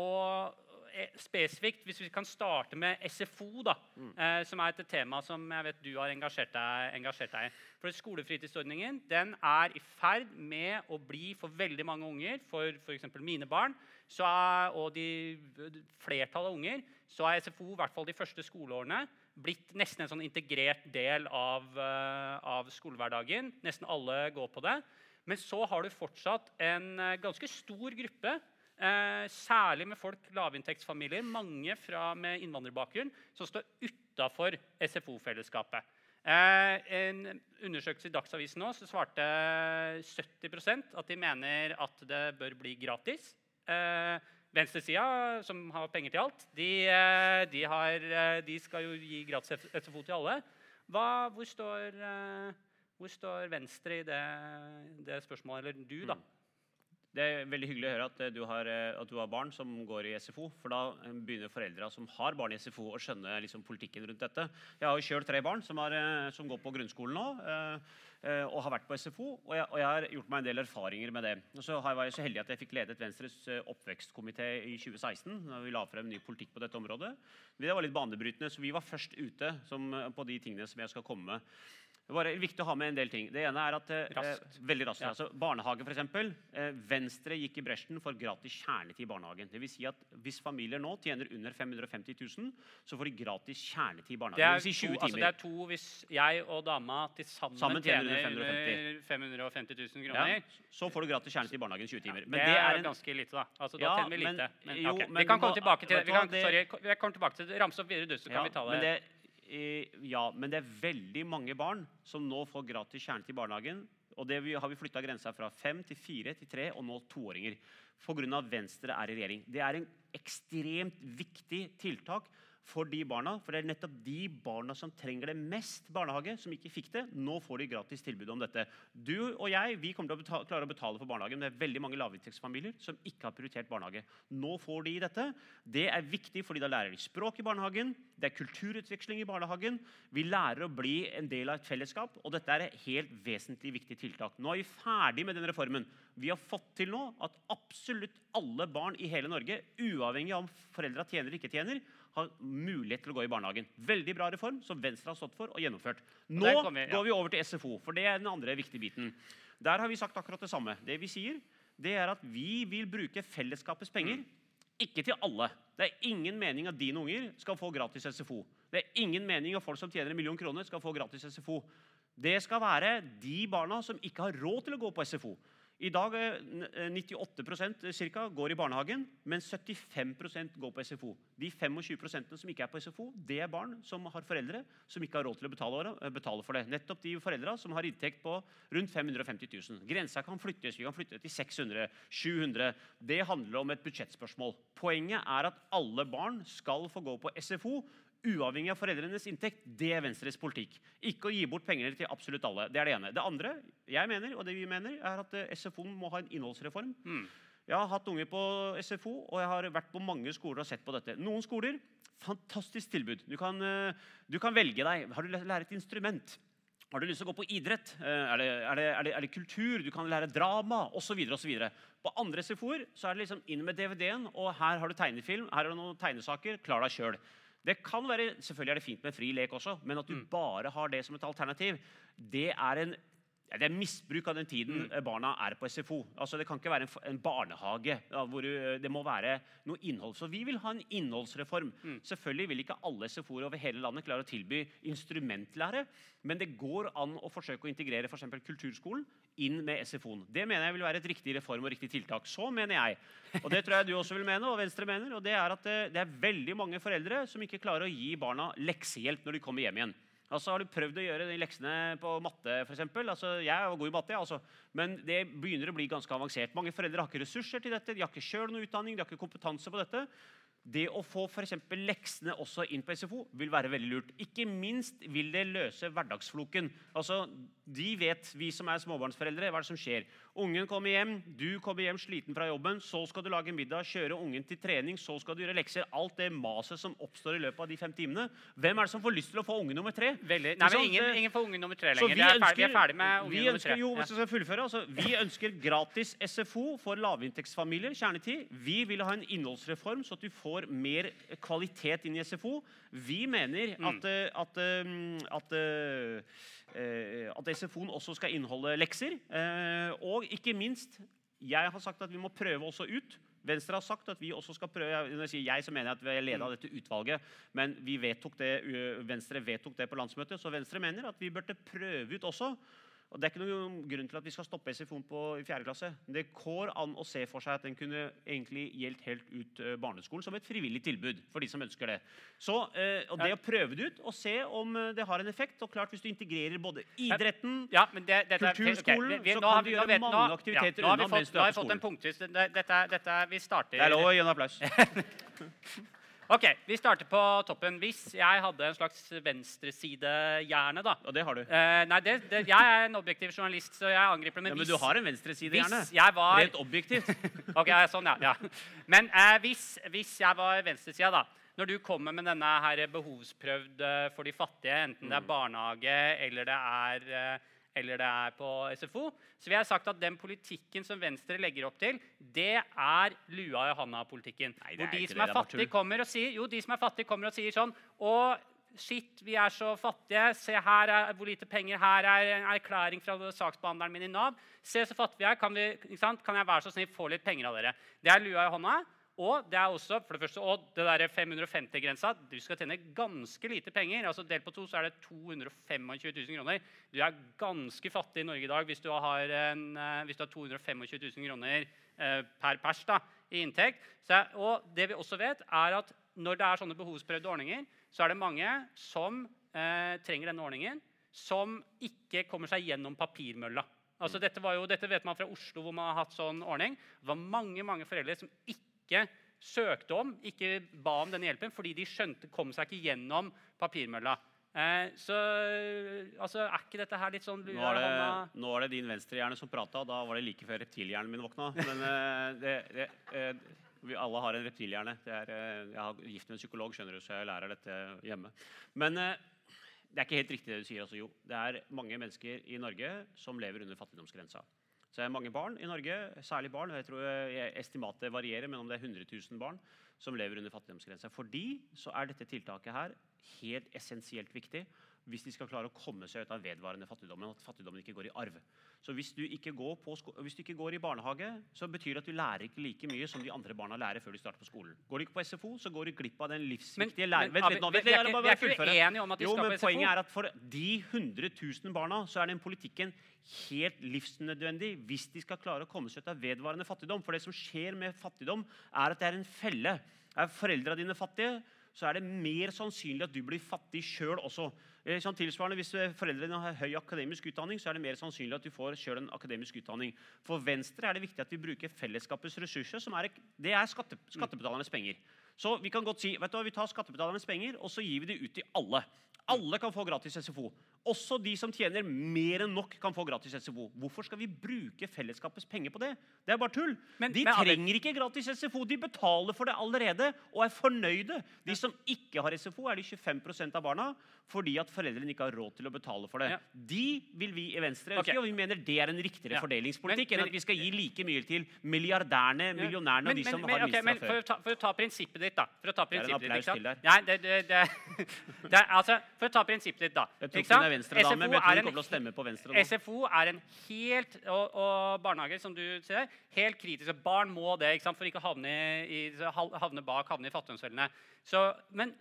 og Eh, spesifikt, hvis vi kan starte med SFO, da, mm. eh, som er et tema som jeg vet du har engasjert deg, engasjert deg i. For Skolefritidsordningen den er i ferd med å bli for veldig mange unger, for f.eks. mine barn er, og de, flertallet av unger, så er SFO i hvert fall de første skoleårene blitt nesten en sånn integrert del av, uh, av skolehverdagen. Nesten alle går på det. Men så har du fortsatt en uh, ganske stor gruppe Eh, særlig med folk, lavinntektsfamilier, mange fra, med innvandrerbakgrunn, som står utafor SFO-fellesskapet. Eh, en undersøkelse i Dagsavisen nå så svarte 70% at de mener at det bør bli gratis. Eh, Venstresida, som har penger til alt, de, eh, de, har, eh, de, skal jo gi gratis SFO til alle. Hva, hvor, står, hvor, står, Venstre i det, det, spørsmålet? Eller du, da? Mm. Det er veldig hyggelig å høre at du, har, eh, at du har, barn som går i SFO. For da eh, begynner foreldra som har barn i SFO, å skjønne liksom, politikken rundt dette. Jeg har jo sjøl tre barn som, har, eh, som, går på grunnskolen nå. og har vært på SFO, og jeg, og jeg, har gjort meg en del erfaringer med det. Og så var jeg så heldig at jeg fikk ledet Venstres oppvekstkomité i 2016. da vi la frem ny politikk på dette området. Det var litt banebrytende, så vi var først ute som, på de tingene som jeg skal komme med. Det var viktig å ha med en del ting. Det ene er at, eh, veldig raskt, ja. altså, Barnehage, f.eks. Eh, Venstre gikk i bresjen for gratis kjernetid i barnehagen. Det vil si at Hvis familier nå tjener under 550 000, så får de gratis kjernetid i barnehagen. Det, er si to, altså det er to hvis jeg og dama til sammen, sammen tjener, tjener 550 000 kroner. Ja, så får du gratis kjernetid i barnehagen 20 timer. Men det, det er, en... ganske lite, da. Altså, da tjener vi lite. Men, men, okay. vi kan komme tilbake til det. Vi kan, sorry, kommer tilbake til det. Ramse opp videre, du, så kan vi ta det. Ja, men det er veldig mange barn som nå får gratis kjernetid i barnehagen. Og det har vi flytta grensa fra fem til fire til tre, og nå toåringer. Pga. Venstre er i regjering. Det er en ekstremt viktig tiltak for de barna. For det er nettopp de barna som trenger det mest barnehage, som ikke fikk det. Nå får de gratis tilbud om dette. Du og jeg vi kommer til å betale, klare å betale for barnehagen. Det er veldig mange lavinntektsfamilier som ikke har prioritert barnehage. Nå får de dette. Det er viktig, fordi da lærer de språk i barnehagen. Det er kulturutveksling i barnehagen. Vi lærer å bli en del av et fellesskap. Og dette er et helt vesentlig viktig tiltak. Nå er vi ferdig med den reformen. Vi har fått til nå at absolutt alle barn i hele Norge, uavhengig av om foreldra tjener eller ikke tjener, har mulighet til å gå i barnehagen. Veldig bra reform som Venstre har stått for og gjennomført. Nå vi, ja. går vi over til SFO, for det er den andre viktige biten. Der har vi sagt akkurat det samme. Det vi sier, det er at vi vil bruke fellesskapets penger. Ikke til alle. Det er ingen mening at dine unger skal få gratis SFO. Det er ingen mening at folk som tjener en million kroner, skal få gratis SFO. Det skal være de barna som ikke har råd til å gå på SFO. I dag går 98% cirka, går i barnehagen, men 75% går på SFO. De 25% som ikke er på SFO, det er barn som har foreldre som ikke har råd til å eh, betale for det. Nettopp de foreldra som har inntekt på rundt 550 000. Grensa kan flyttes. Vi kan flytte til 600 700 Det handler om et budsjettspørsmål. Poenget er at alle barn skal få gå på SFO uavhengig av foreldrenes inntekt, det er Venstres politikk. Ikke å gi bort penger til absolutt alle. Det er det ene. Det andre jeg mener, og det vi mener, er at eh, SFO må ha en innholdsreform. Mm. Jeg har hatt unger på SFO, og jeg har vært på mange skoler og sett på dette. Noen skoler fantastisk tilbud. Du kan, eh, du kan velge deg. Har du lære et instrument? Har du lyst til å gå på idrett? Eh, Er det, er det, er det, er det kultur? Du kan lære drama osv. På andre SFO-er er det liksom inn med DVD-en, og her har du tegnefilm, her har du noen tegnesaker. Klar deg sjøl. Det kan være, selvfølgelig er det fint med fri lek også, men at du Mm. bare har det som et alternativ, det er en ja, det er misbruk av den tiden Mm. eh, barna er på SFO. Altså, det kan ikke være en, en barnehage ja, hvor det må være noe innhold. Så vi vil ha en innholdsreform. Mm. Selvfølgelig vil ikke alle SFO-er over hele landet klare å tilby instrumentlære, men det går an å forsøke å integrere eksempel kulturskolen inn med SFO-en. Det mener jeg vil være et riktig reform og riktig tiltak. Så mener jeg, og det tror jeg du også vil mene, og Venstre mener, og det er at det, det er veldig mange foreldre som ikke klarer å gi barna leksehjelp når de kommer hjem igjen. Altså, Har du prøvd å gjøre de leksene på matte? For altså, jeg er god i matte, ja, altså. men det begynner å bli ganske avansert. Mange foreldre har ikke ressurser til dette, de har ikke selv noe utdanning, de har ikke kompetanse på dette. Det å få eksempel leksene også inn på SFO vil være veldig lurt. Ikke minst vil det løse hverdagsfloken. Altså, De vet, vi som er småbarnsforeldre, hva er det som skjer. Ungen kommer hjem, du kommer hjem sliten fra jobben, så skal du lage middag, kjøre ungen til trening, så skal du gjøre lekser. Alt det maset som oppstår i løpet av de fem timene. Hvem er det som får lyst til å få unge nummer tre? Veldig. Nei, men ingen, ingen får unge nummer tre lenger. Vi er, ferdig, vi er ferdig med vi unge nummer tre. jo, hvis jeg skal fullføre, altså, vi ønsker gratis SFO for lavinntektsfamilier. kjernetid. Vi vil ha en innholdsreform, så at du får mer kvalitet inn i SFO. Vi mener Mm. at, eh, at, eh, at, eh, at SFO-en også skal inneholde lekser. Og ikke minst, jeg har sagt at vi må prøve også ut. Venstre har sagt at vi også skal prøve jeg- jeg så mener at vi er leder av dette utvalget. Men vi vedtok det, Venstre vedtok det på landsmøtet, så Venstre mener at vi burde prøve ut også. Og Det er ikke noen grunn til at vi skal stoppe SFO-en på i fjerde klasse. Det går an å se for seg at den kunne egentlig gjeldt helt ut barneskolen som et frivillig tilbud for de som ønsker det. Så eh, og Det å prøve det ut og se om det har en effekt og klart Hvis du integrerer både idretten Ja, men det, er- Kulturskolen, okay. vi- så kan vi- du gjøre vet- mange nå- aktiviteter ja, nå har vi unna fått, mens nå er har vi fått en skolen. Dette, Dette, er- dette, er- vi starter Det er lov å gi en applaus. Ok, Vi starter på toppen. Hvis jeg hadde en slags venstresidehjerne, da Og det har du. Eh, nei, det, det, Jeg er en objektiv journalist, så jeg angriper det. Men, Ja, men hvis, du har en venstreside, hvis gjerne. jeg var Rent objektivt. Ok, sånn, ja. ja. Men eh, hvis, hvis jeg var venstresida, da Når du kommer med denne her behovsprøvd eh, for de fattige, enten det er barnehage eller det er, eh, eller det er på SFO, så vi har sagt at den politikken som Venstre legger opp til, det er lua i handa-politikken. Hvor de som er fattige, kommer og sier Jo, de som er fattige, kommer og sier sånn Å, shit, vi er så fattige. Se her er hvor lite penger. Her er en erklæring fra saksbehandleren min i Nav. Se så fattige vi er. Kan, vi, kan jeg være så snill få litt penger av dere? Det er lua i hånda. Og det er også, for det første, og det der 550-grensa. Du skal tjene ganske lite penger. altså Delt på to så er det 225 000 kroner. Du er ganske fattig i Norge i dag hvis du har, en, eh, hvis du har 225 000 kroner eh, per pers da, i inntekt. Så, og det vi også vet, er at når det er sånne behovsprøvde ordninger, så er det mange som eh, trenger denne ordningen, som ikke kommer seg gjennom papirmølla. Altså, dette, var jo, dette vet man fra Oslo, hvor man har hatt sånn ordning. Det var mange mange foreldre som ikke søkte om, ikke ba om denne hjelpen, fordi de skjønte, kom seg ikke gjennom papirmølla. Eh, så altså, er ikke dette her litt sånn Nå er det, nå er det din venstrehjerne som prata, og da var det like før reptilhjernen min våkna. Men eh, det, det, eh, vi alle har en reptilhjerne. Det er, eh, jeg har gift med en psykolog, skjønner du, så jeg lærer dette hjemme. Men eh, det er ikke helt riktig det du sier. Altså, jo. Det er mange mennesker i Norge som lever under fattigdomsgrensa. Så det er mange barn i Norge, særlig barn, og jeg tror eh, estimatet varierer, men om det er 100 000 barn som lever under fattigdomsgrensa. For de så er dette tiltaket her helt essensielt viktig hvis de skal klare å komme seg ut av vedvarende fattigdommen. At fattigdommen ikke går i arv. Så hvis du ikke går, på hvis du ikke går i barnehage, så betyr det at du lærer ikke like mye som de andre barna lærer før de starter på skolen. Går du ikke på SFO, så går du glipp av den livsviktige nå, vi, vi, er ikke, vi er uenige om at de Jo, skal på SFO. poenget er at for de 100 000 barna så er den politikken helt livsnødvendig hvis de skal klare å komme seg ut av vedvarende fattigdom. For det som skjer med fattigdom, er at det er en felle. Er foreldra dine fattige, så er det mer sannsynlig at du blir fattig sjøl også. Eh, Sånn tilsvarende, Hvis foreldrene har høy akademisk utdanning, så er det mer sannsynlig at du får selv en akademisk utdanning. For Venstre er det viktig at vi bruker fellesskapets ressurser, som er, det er skatte, skattebetalernes penger. Så vi kan godt si vet du hva, vi tar skattebetalernes penger og så gir vi det ut til alle. Alle kan få gratis SFO. Også de som tjener mer enn nok, kan få gratis SFO. Hvorfor skal vi bruke fellesskapets penger på det? Det er bare tull. Men- de men trenger ikke gratis SFO. De betaler for det allerede og er fornøyde. De som ikke har SFO, er de 25% av barna fordi at foreldrene ikke har råd til å betale for det. Ja. De vil vi i Venstre ønske, okay. og vi mener det er en riktigere Ja. fordelingspolitikk Men- enn at vi skal gi like mye til milliardærene, millionærene og de som har okay, minst men fra for, før. å ta, for å ta prinsippet ditt, da. For å ta prinsippet ditt, ikke sant? Nei, det, det, det, altså, For å ta prinsippet ditt, da. Er Venstre-dame, men jeg tror hun kommer til å stemme på Venstre nå. SFO er en helt Og, og barnehager, som du ser, helt kritiske. Barn må det ikke sant? for ikke å havne, i, havne bak, havne i fattigdomsfellene. Så, men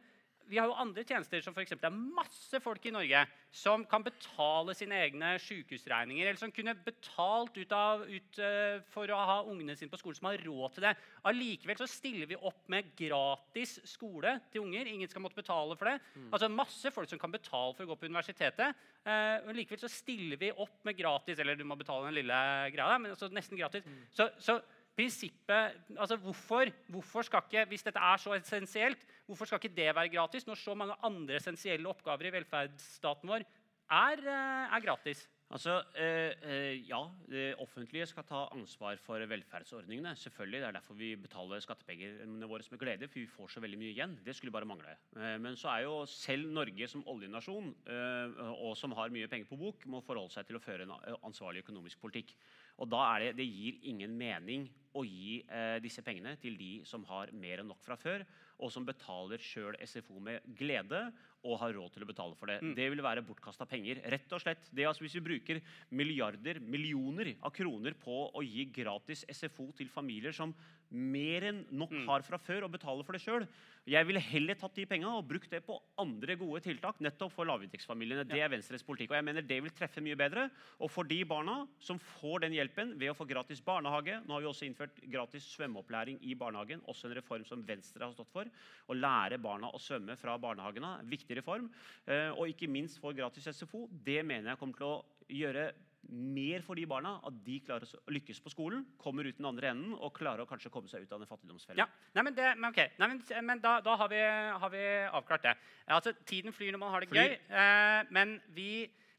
vi har jo andre tjenester som for eksempel, Det er masse folk i Norge som kan betale sine egne sykehusregninger, eller som kunne betalt ut, av, ut eh, for å ha ungene sine på skolen, som har råd til det. Allikevel så stiller vi opp med gratis skole til unger. Ingen skal måtte betale for det. Altså Masse folk som kan betale for å gå på universitetet. Eh, men likevel så stiller vi opp med gratis, eller du må betale den lille greia, der, men altså nesten gratis. Så, så prinsippet altså hvorfor, hvorfor skal ikke, Hvis dette er så essensielt, hvorfor skal ikke det være gratis når så mange andre essensielle oppgaver i velferdsstaten vår er, eh, er gratis? Altså, eh, eh, ja, Det offentlige skal ta ansvar for velferdsordningene. selvfølgelig, Det er derfor vi betaler skattepengene våre med glede. for vi får så veldig mye igjen. Det skulle bare mangle. Eh, men så er jo selv Norge som oljenasjon, eh, og som har mye penger på bok, må forholde seg til å føre en ansvarlig økonomisk politikk. Og da er det, det gir ingen mening å gi eh, disse pengene til de som har mer enn nok fra før, og som betaler sjøl SFO med glede og har råd til å betale for det. Det vil være bortkasta penger. rett og slett. Det, altså, hvis vi bruker milliarder, millioner av kroner på å gi gratis SFO til familier som mer enn nok har fra før, og betaler for det sjøl Jeg ville heller tatt de penga og brukt det på andre gode tiltak nettopp for lavinntektsfamiliene. Det er Venstres politikk. Og jeg mener det vil treffe mye bedre. Og for de barna som får den hjelpen ved å få gratis barnehage Nå har vi også innført gratis svømmeopplæring i barnehagen, også en reform som Venstre har stått for. Å lære barna å svømme fra barnehagen av. Viktig reform. Eh, Og ikke minst få gratis SFO. Det mener jeg kommer til å gjøre mer for de barna at de klarer å lykkes på skolen, kommer ut den andre enden og klarer å kanskje komme seg ut av den fattigdomsfellen. Ja, nei, men, det, men, okay. nei, men, men da, da har, vi, har vi avklart det. Altså, Tiden flyr når man har det Flyr. gøy. Eh, men vi,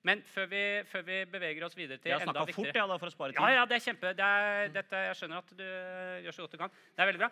men før, vi, før vi beveger oss videre til Jeg enda snakka fort ja, da, for å spare tid. Ja, ja, det er kjempe. Det er, dette, jeg skjønner at du gjør så godt du kan. Det er veldig bra.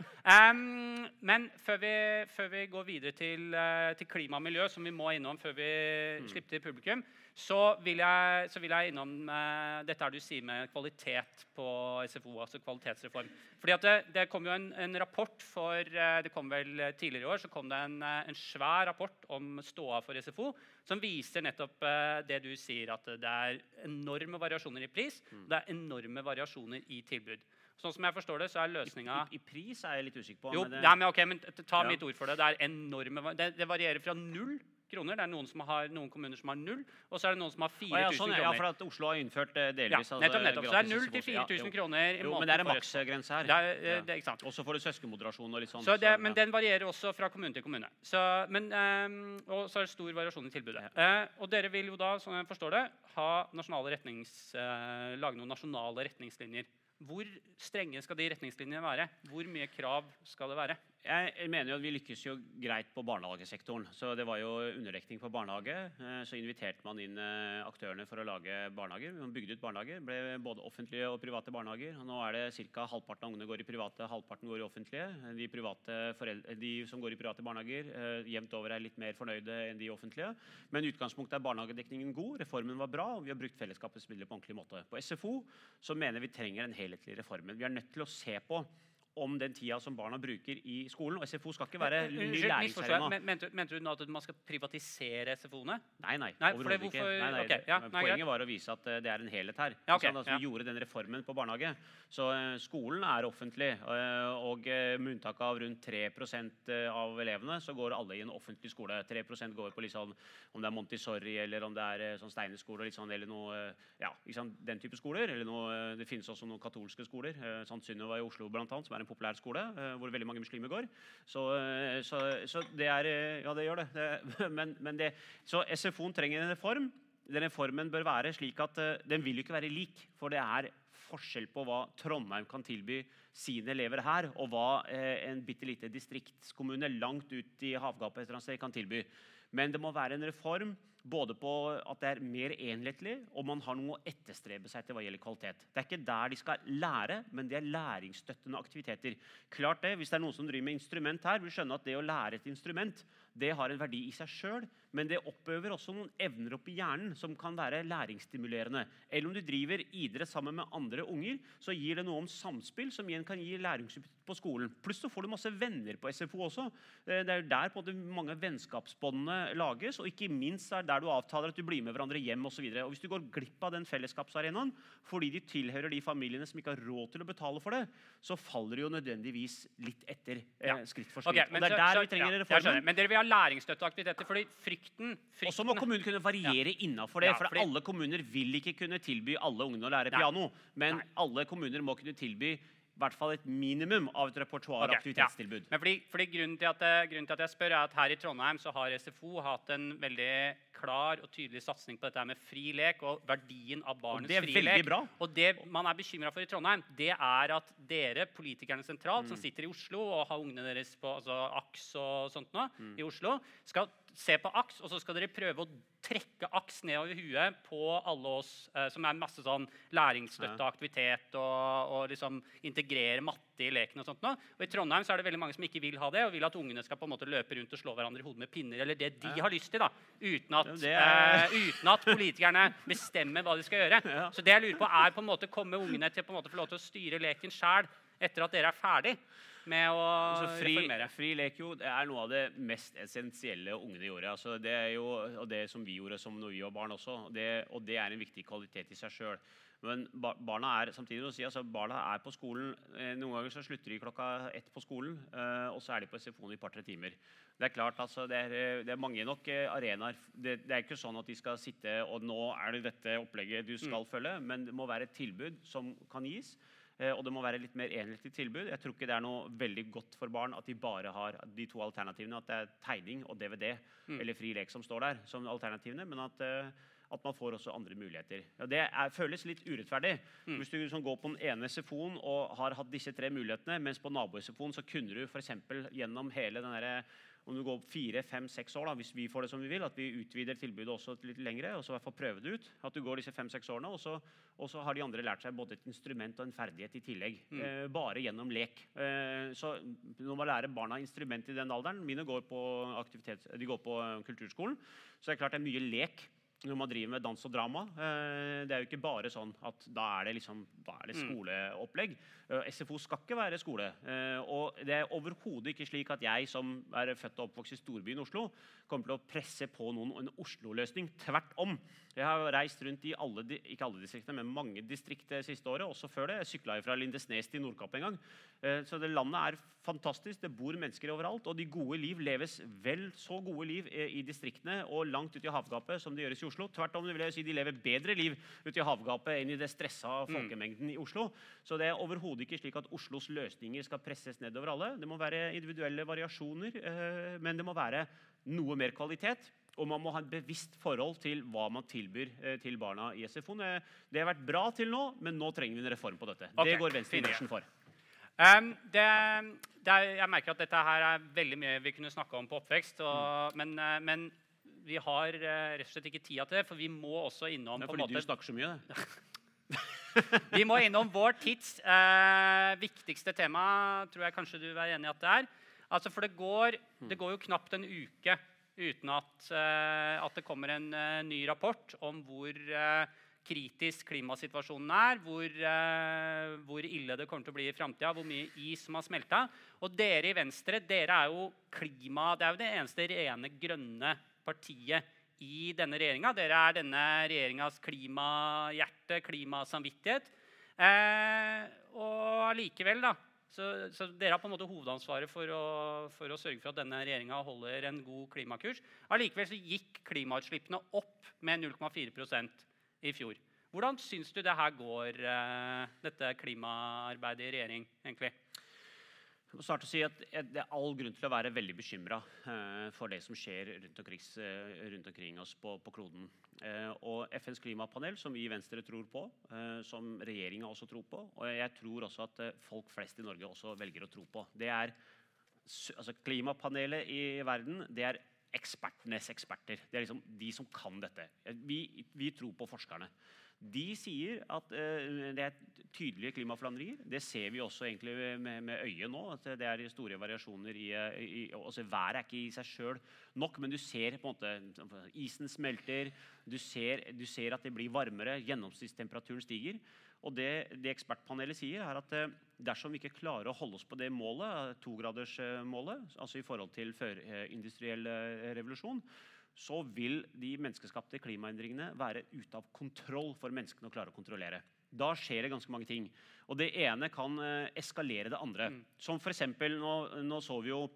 Um, men før vi, før vi går videre til, eh, til klima og miljø, som vi må innom før vi Mm. slipper til publikum, så vil jeg, så vil jeg innom eh, dette her du sier med kvalitet på SFO, altså kvalitetsreform. Fordi at det, det kom jo en, en rapport for eh, det kom vel tidligere i år, så kom det en, eh, en svær rapport om ståa for SFO, som viser nettopp eh, det du sier, at det er enorme variasjoner i pris. Mm. Det er enorme variasjoner i tilbud. Sånn som jeg forstår det, så er løsninga I, I pris er jeg litt usikker på. jo, men det- nei, men okay, men ta Ja. mitt ord for det. Det er enorme det, det varierer fra null kroner. Det er noen, som har, noen kommuner som har null, og så er det noen som har Å, 4000 ja, sånn, ja, for at Oslo har innført delvis. Ja, altså, nettopp, nettopp. Så det er null til 4000 Ja, kroner i Jo, men det er en maksgrense her. Det er, eh, Ja. det, ikke sant? Og så får du søskenmoderasjon og litt sånn. Så det, men den varierer også fra kommune til kommune. Så, men, um, og så er det stor variasjon i tilbudet. Uh, og dere vil jo da, som jeg forstår det, ha nasjonale retnings, uh, lage noen nasjonale retningslinjer. Hvor strenge skal de retningslinjene være? Hvor mye krav skal det være? Jeg mener jo at vi lykkes jo greit på barnehagesektoren. Så det var jo underdekning på barnehage. Eh, Så inviterte man inn eh, aktørene for å lage barnehager. Man bygde ut barnehager. ble både offentlige og private barnehager. Og nå er det ca. halvparten av ungene går i private, halvparten går i offentlige. De, foreldre, de som går i private barnehager, eh, jevnt over er litt mer fornøyde enn de offentlige. Men utgangspunktet er barnehagedekningen god. Reformen var bra, og vi har brukt fellesskapets midler på ordentlig måte. På SFO så mener vi trenger den helhetlige reformen. Vi er nødt til å se på om den tida som barna bruker i skolen. Og SFO skal ikke være ny Unnskyld, misforstår læringsarena. Men- Mente, mente du nå at man skal privatisere SFO-ene? Nei, nei. Nei, for overhodet ikke. Nei, nei, okay, ja, poenget var å vise at eh, det er en helhet her. Ja, okay, sånn ja. Vi gjorde den reformen på barnehage. Så eh, skolen er offentlig. eh, og eh, med unntak av rundt 3% av elevene, så går alle i en offentlig skole. 3% går på litt sånn, om det er Montessori eller om det er eh, sånn Steinerskole sånn, eller noe, eh, ja, den type skoler. Eller noe, eh, det finnes også noen katolske skoler. eh, St. Synnøve i Oslo blant annet, som er en populær skole, eh, hvor veldig mange muslimer går. Så, eh, så, så det er eh, Ja, det gjør det. det men, men det, så SFO-en trenger en reform. den reformen bør være slik at den vil jo ikke være lik. For det er forskjell på hva Trondheim kan tilby sine elever her, og hva en bitte lite distriktskommune langt ut i havgapet kan tilby. Men det må være en reform både på at det er mer enhetlig, og man har noe å etterstrebe seg til hva gjelder kvalitet. Det er ikke der de skal lære, men det er læringsstøttende aktiviteter. Klart det, Hvis det er noen som driver med instrument her, vil skjønne at det å lære et instrument det har en verdi i seg sjøl, men det oppøver også noen evner oppi hjernen som kan være læringsstimulerende. Eller om du driver idrett sammen med andre unger, så gir det noe om samspill som igjen kan gi læringsutbytte på skolen. Pluss så får du masse venner på SFO også. Eh, det er der på en måte mange vennskapsbåndene lages, og ikke minst er der du avtaler at du blir med hverandre hjem osv. Hvis du går glipp av den fellesskapsarenaen fordi de tilhører de familiene som ikke har råd til å betale for det, så faller det jo nødvendigvis litt etter eh, ja. skritt for skritt. Okay, og det er der så, vi trenger ja, reformen. Men dere vil ha læringsstøtteaktiviteter. fordi frykten, frykten Og så må kommunen kunne variere ja. innafor det. Ja, for fordi... alle kommuner vil ikke kunne tilby alle ungene å lære piano. Men Nei. alle kommuner må kunne tilby i hvert fall et minimum av et repertoar okay, aktivitetstilbud. Ja. Men fordi, fordi grunnen, til at, grunnen, til at, jeg spør, er at her i Trondheim så har SFO hatt en veldig klar og tydelig satsing på dette med fri lek og verdien av barnets frie lek. Og det man er bekymra for i Trondheim, det er at dere politikerne sentralt, mm. som sitter i Oslo og har ungene deres på altså, AKS og sånt nå, mm. i Oslo, skal se på aks, og så skal dere prøve å trekke aks nedover huet på alle oss eh, som er masse sånn læringsstøtte aktivitet og, og, liksom integrere matte i leken. Og sånt nå. Og I Trondheim så er det veldig mange som ikke vil ha det, og vil at ungene skal på en måte løpe rundt og slå hverandre i hodet med pinner. eller det de ja. har lyst til, da, uten at, eh, uten at politikerne bestemmer hva de skal gjøre. Ja. Så det jeg lurer på er på en måte komme ungene til å få lov til å styre leken sjæl etter at dere er ferdig med å altså, fri, reformere? Fri lek jo, det er noe av det mest essensielle ungene gjorde. Altså, det er jo og det som vi gjorde som når vi var barn også. Det, og det er en viktig kvalitet i seg sjøl. Men barna er samtidig å si, altså, barna er på skolen. Eh, noen ganger så slutter de klokka ett på skolen, eh, og så er de på SFO-en i et par-tre timer. Det er klart, altså, det, er, eh, det er mange nok arenaer. Det, det, er ikke sånn at de skal sitte og nå er det dette opplegget du skal mm. følge, men det må være et tilbud som kan gis. Eh, og det må være litt mer enhetlig tilbud. Jeg tror ikke det er noe veldig godt for barn at de bare har de to alternativene. At det er tegning og DVD mm. eller fri lek som står der som alternativene. men at eh, at man får også andre muligheter. Ja, det er, føles litt urettferdig. Mm. Hvis du liksom går på den ene SFO-en og har hatt disse tre mulighetene, mens på nabo-SFO-en så kunne du f.eks. gjennom hele den om du går fire, fem, seks år, da, hvis vi får det som vi vil, at vi utvider tilbudet også litt lengre, og så i hvert fall prøve det ut. At du går disse fem-seks årene, og så, og så, har de andre lært seg både et instrument og en ferdighet i tillegg. Mm. Eh, bare gjennom lek. Eh, så når man lærer barna instrument i den alderen Mine går på, de går på kulturskolen, så det er klart det er mye lek når man driver med dans og drama. Eh, det er jo ikke bare sånn at da er det, liksom, da er det mm. skoleopplegg. Eh, SFO skal ikke være skole. Eh, og det er overhodet ikke slik at jeg som er født og oppvokst i storbyen Oslo, kommer til å presse på noen en Oslo-løsning. Tvert om. Jeg har reist rundt i alle, ikke alle distriktene, men mange distrikt det siste året. Også før det. Jeg sykla fra Lindesnes til Nordkapp en gang. Så det landet er fantastisk. Det bor mennesker overalt. Og de gode liv leves vel så gode liv i distriktene og langt ute i havgapet som det gjøres i Oslo. Tvert om vil jeg si de lever bedre liv ute i havgapet enn i det stressa mm. folkemengden i Oslo. Så det er overhodet ikke slik at Oslos løsninger skal presses nedover alle. Det må være individuelle variasjoner, eh, men det må være noe mer kvalitet. Og man må ha et bevisst forhold til hva man tilbyr eh, til barna i SFO. Det har vært bra til nå, men nå trenger vi en reform på dette. Okay. Det går Venstre i for. Um, det, det er, jeg merker at dette her er veldig mye vi kunne snakka om på oppvekst. Og, mm. men, uh, men, vi har uh, rett og slett ikke tida til det, for vi må også innom Det er fordi måte, du snakker så mye. vi må innom vår tids uh, viktigste tema, tror jeg kanskje du er enig i at det er. Altså, for det går, det mm. går jo knapt en uke uten at, at det kommer en ny rapport om hvor kritisk klimasituasjonen er, hvor, uh, hvor, ille det kommer til å bli i framtida, hvor mye is som har smelta. Og dere i Venstre dere er jo klima, det er jo det eneste rene grønne partiet i denne regjeringa. Dere er denne regjeringas klimahjerte, klimasamvittighet. Uh, og allikevel, da så, så, dere har på en måte hovedansvaret for å, for å sørge for at denne regjeringa holder en god klimakurs. Allikevel så gikk klimautslippene opp med 0,4 i fjor. Hvordan syns du det her går, eh, dette klimaarbeidet i regjering? egentlig? Jeg må starte å si at Det er all grunn til å være veldig bekymra eh, for det som skjer rundt omkring, eh, rundt omkring oss på, på kloden. Og FNs klimapanel, som vi i Venstre tror på, som regjeringa også tror på, og jeg tror også at folk flest i Norge også velger å tro på. Det er altså Klimapanelet i verden det er ekspertenes eksperter. Det er liksom de som kan dette. Vi, vi tror på forskerne. De sier at uh, det er tydelige klimaforandringer. Det ser vi også egentlig med, med øyet nå. at Det er store variasjoner i, i også Været er ikke i seg sjøl nok, men du ser på en måte isen smelter. Du ser, du ser at det blir varmere. Gjennomsnittstemperaturen stiger. Og det, det, ekspertpanelet sier, er at eh, dersom vi ikke klarer å holde oss på det målet, togradersmålet, altså i forhold til førindustriell revolusjon, så vil de menneskeskapte klimaendringene være ute av kontroll for menneskene å klare å kontrollere. Da skjer det ganske mange ting. Og det ene kan eh, eskalere det andre. Mm. Som eksempel, nå, nå så vi jo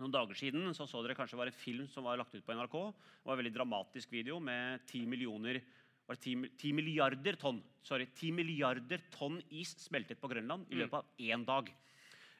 noen dager siden så, så dere kanskje var en film som var lagt ut på NRK. Det var en veldig dramatisk video med ti millioner var det 10, 10, milliarder tonn sorry, 10 milliarder tonn is smeltet på Grønland i mm. løpet av én dag.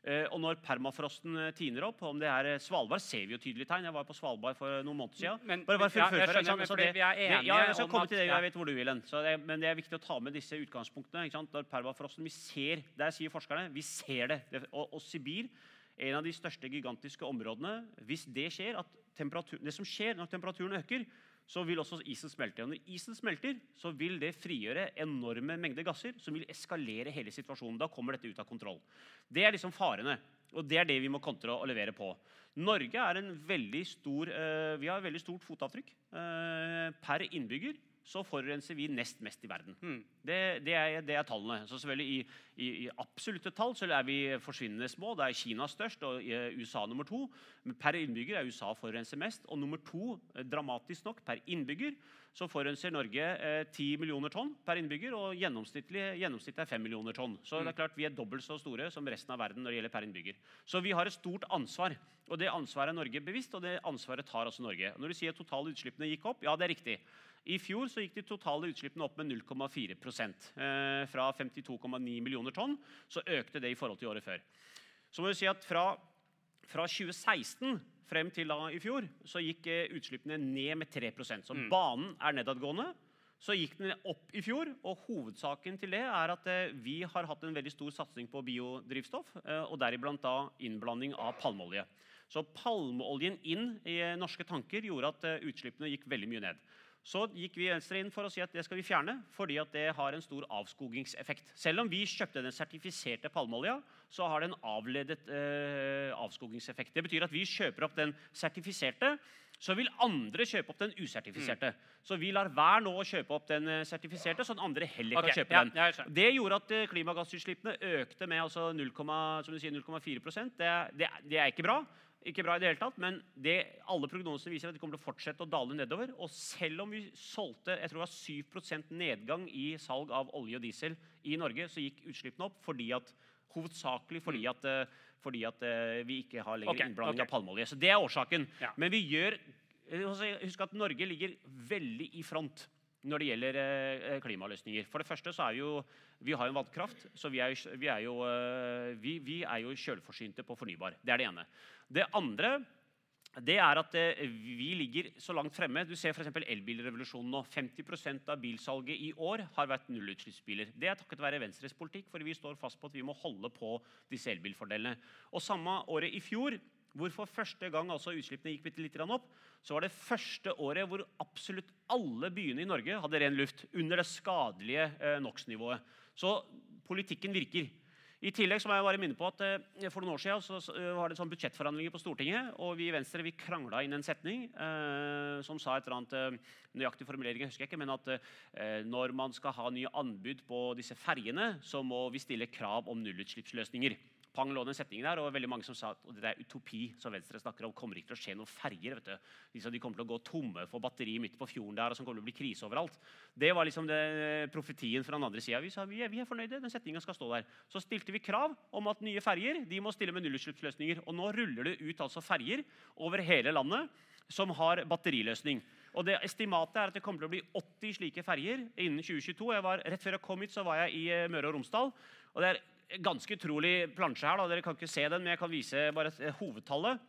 Eh, og når permafrosten eh, tiner opp, om det er eh, Svalbard, ser vi jo tydelige tegn. Jeg var på Svalbard for noen måneder siden. Men, bare, bare ja, jeg skjønner, men fordi vi er enige ja, jeg skal komme til det, jeg vet hvor du vil hen. Men det er viktig å ta med disse utgangspunktene. Når permafrosten, vi ser, Der sier forskerne vi ser det. Og, og Sibir, en av de største gigantiske områdene Hvis det skjer, at det som skjer når temperaturen øker, så vil også isen smelte. Og når isen smelter, så vil det frigjøre enorme mengder gasser som vil eskalere hele situasjonen. Da kommer dette ut av kontroll. Det er liksom farene. Og det er det vi må kontre og levere på. Norge er en veldig stor, uh, vi har et veldig stort fotavtrykk uh, per innbygger så forurenser vi nest mest i verden. Hmm. Det, det, er, det, er, tallene. Så selvfølgelig i, i, i, absolutte tall så er vi forsvinnende små. Det er Kina størst og USA nummer to. Men per innbygger er USA forurenser mest. Og nummer to, eh, dramatisk nok, per innbygger så forurenser Norge eh, 10 millioner tonn per innbygger. Og gjennomsnittet er 5 millioner tonn. Så det er mm. klart vi er dobbelt så store som resten av verden når det gjelder per innbygger. Så vi har et stort ansvar. Og det ansvaret er Norge bevisst, og det ansvaret tar altså Norge. Når du sier at totale utslippene gikk opp, ja, det er riktig. I fjor så gikk de totale utslippene opp med 0,4 eh, Fra 52,9 millioner tonn så økte det i forhold til året før. Så må vi si at fra, fra 2016 frem til da i fjor så gikk eh, utslippene ned med 3 Så mm. banen er nedadgående. Så gikk den opp i fjor, og hovedsaken til det er at eh, vi har hatt en veldig stor satsing på biodrivstoff, eh, og deriblant da innblanding av palmeolje. Så palmeoljen inn i norske tanker gjorde at utslippene gikk veldig mye ned. Så gikk vi Venstre inn for å si at det skal vi fjerne, fordi at det har en stor avskogingseffekt. Selv om vi kjøpte den sertifiserte palmeolja, så har det en avledet eh, avskogingseffekt. Det betyr at vi kjøper opp den sertifiserte, så vil andre kjøpe opp den usertifiserte. Mm. Så vi lar være nå å kjøpe opp den eh, sertifiserte, at andre heller kan okay, kjøpe ja, den. Det gjorde at eh, klimagassutslippene økte med altså 0,4 det, det, det er ikke bra. Ikke bra i det hele tatt, men det, alle prognoser viser at de kommer til å fortsette å dale nedover. Og selv om vi solgte jeg tror det var 7% nedgang i salg av olje og diesel i Norge, så gikk utslippene opp fordi at, hovedsakelig fordi mm. at, eh, fordi at eh, vi ikke har lenger okay, innblanding okay. av palmeolje. Så det er årsaken. Ja. Men vi gjør Husk at Norge ligger veldig i front når det gjelder eh, klimaløsninger. For det første så er vi jo vi har en vannkraft, så vi er, vi er jo, vi, vi er jo kjølforsynte på fornybar. Det er det ene. Det andre det er at eh, vi ligger så langt fremme. Du ser f.eks. elbilrevolusjonen nå. 50% av bilsalget i år har vært nullutslippsbiler. Det er takket være Venstres politikk, for vi står fast på at vi må holde på disse elbilfordelene. Og Samme året i fjor, hvor for første gang altså utslippene gikk litt, litt opp, så var det første året hvor absolutt alle byene i Norge hadde ren luft. Under det skadelige eh, NOx-nivået. Så politikken virker. I tillegg så må jeg bare minne på at eh, For noen år siden så, så eh, var det sånn budsjettforhandlinger på Stortinget. og Vi i Venstre vi krangla inn en setning eh, som sa et eller annet eh, nøyaktig formulering, jeg husker ikke, men at eh, når man skal ha nye anbud på disse ferjene, så må vi stille krav om nullutslippsløsninger pang lå den setningen der, og veldig mange som sa at det er utopi som Venstre snakker om. kommer ikke til å skje noen ferger. vet du. De kommer til å gå tomme for batteri midt på fjorden der, og som kommer til å bli krise overalt. Det var liksom det, profetien fra den andre sida. Vi sa vi er, vi er fornøyde, den setninga skal stå der. Så stilte vi krav om at nye ferger de må stille med nullutslippsløsninger. Og nå ruller det ut altså ferger over hele landet som har batteriløsning. Og det Estimatet er at det kommer til å bli 80 slike ferger innen 2022. Jeg var, rett før jeg kom hit, så var jeg i eh, Møre og Romsdal. og det er ganske utrolig plansje her. da, Dere kan ikke se den, men jeg kan vise bare et- hovedtallet.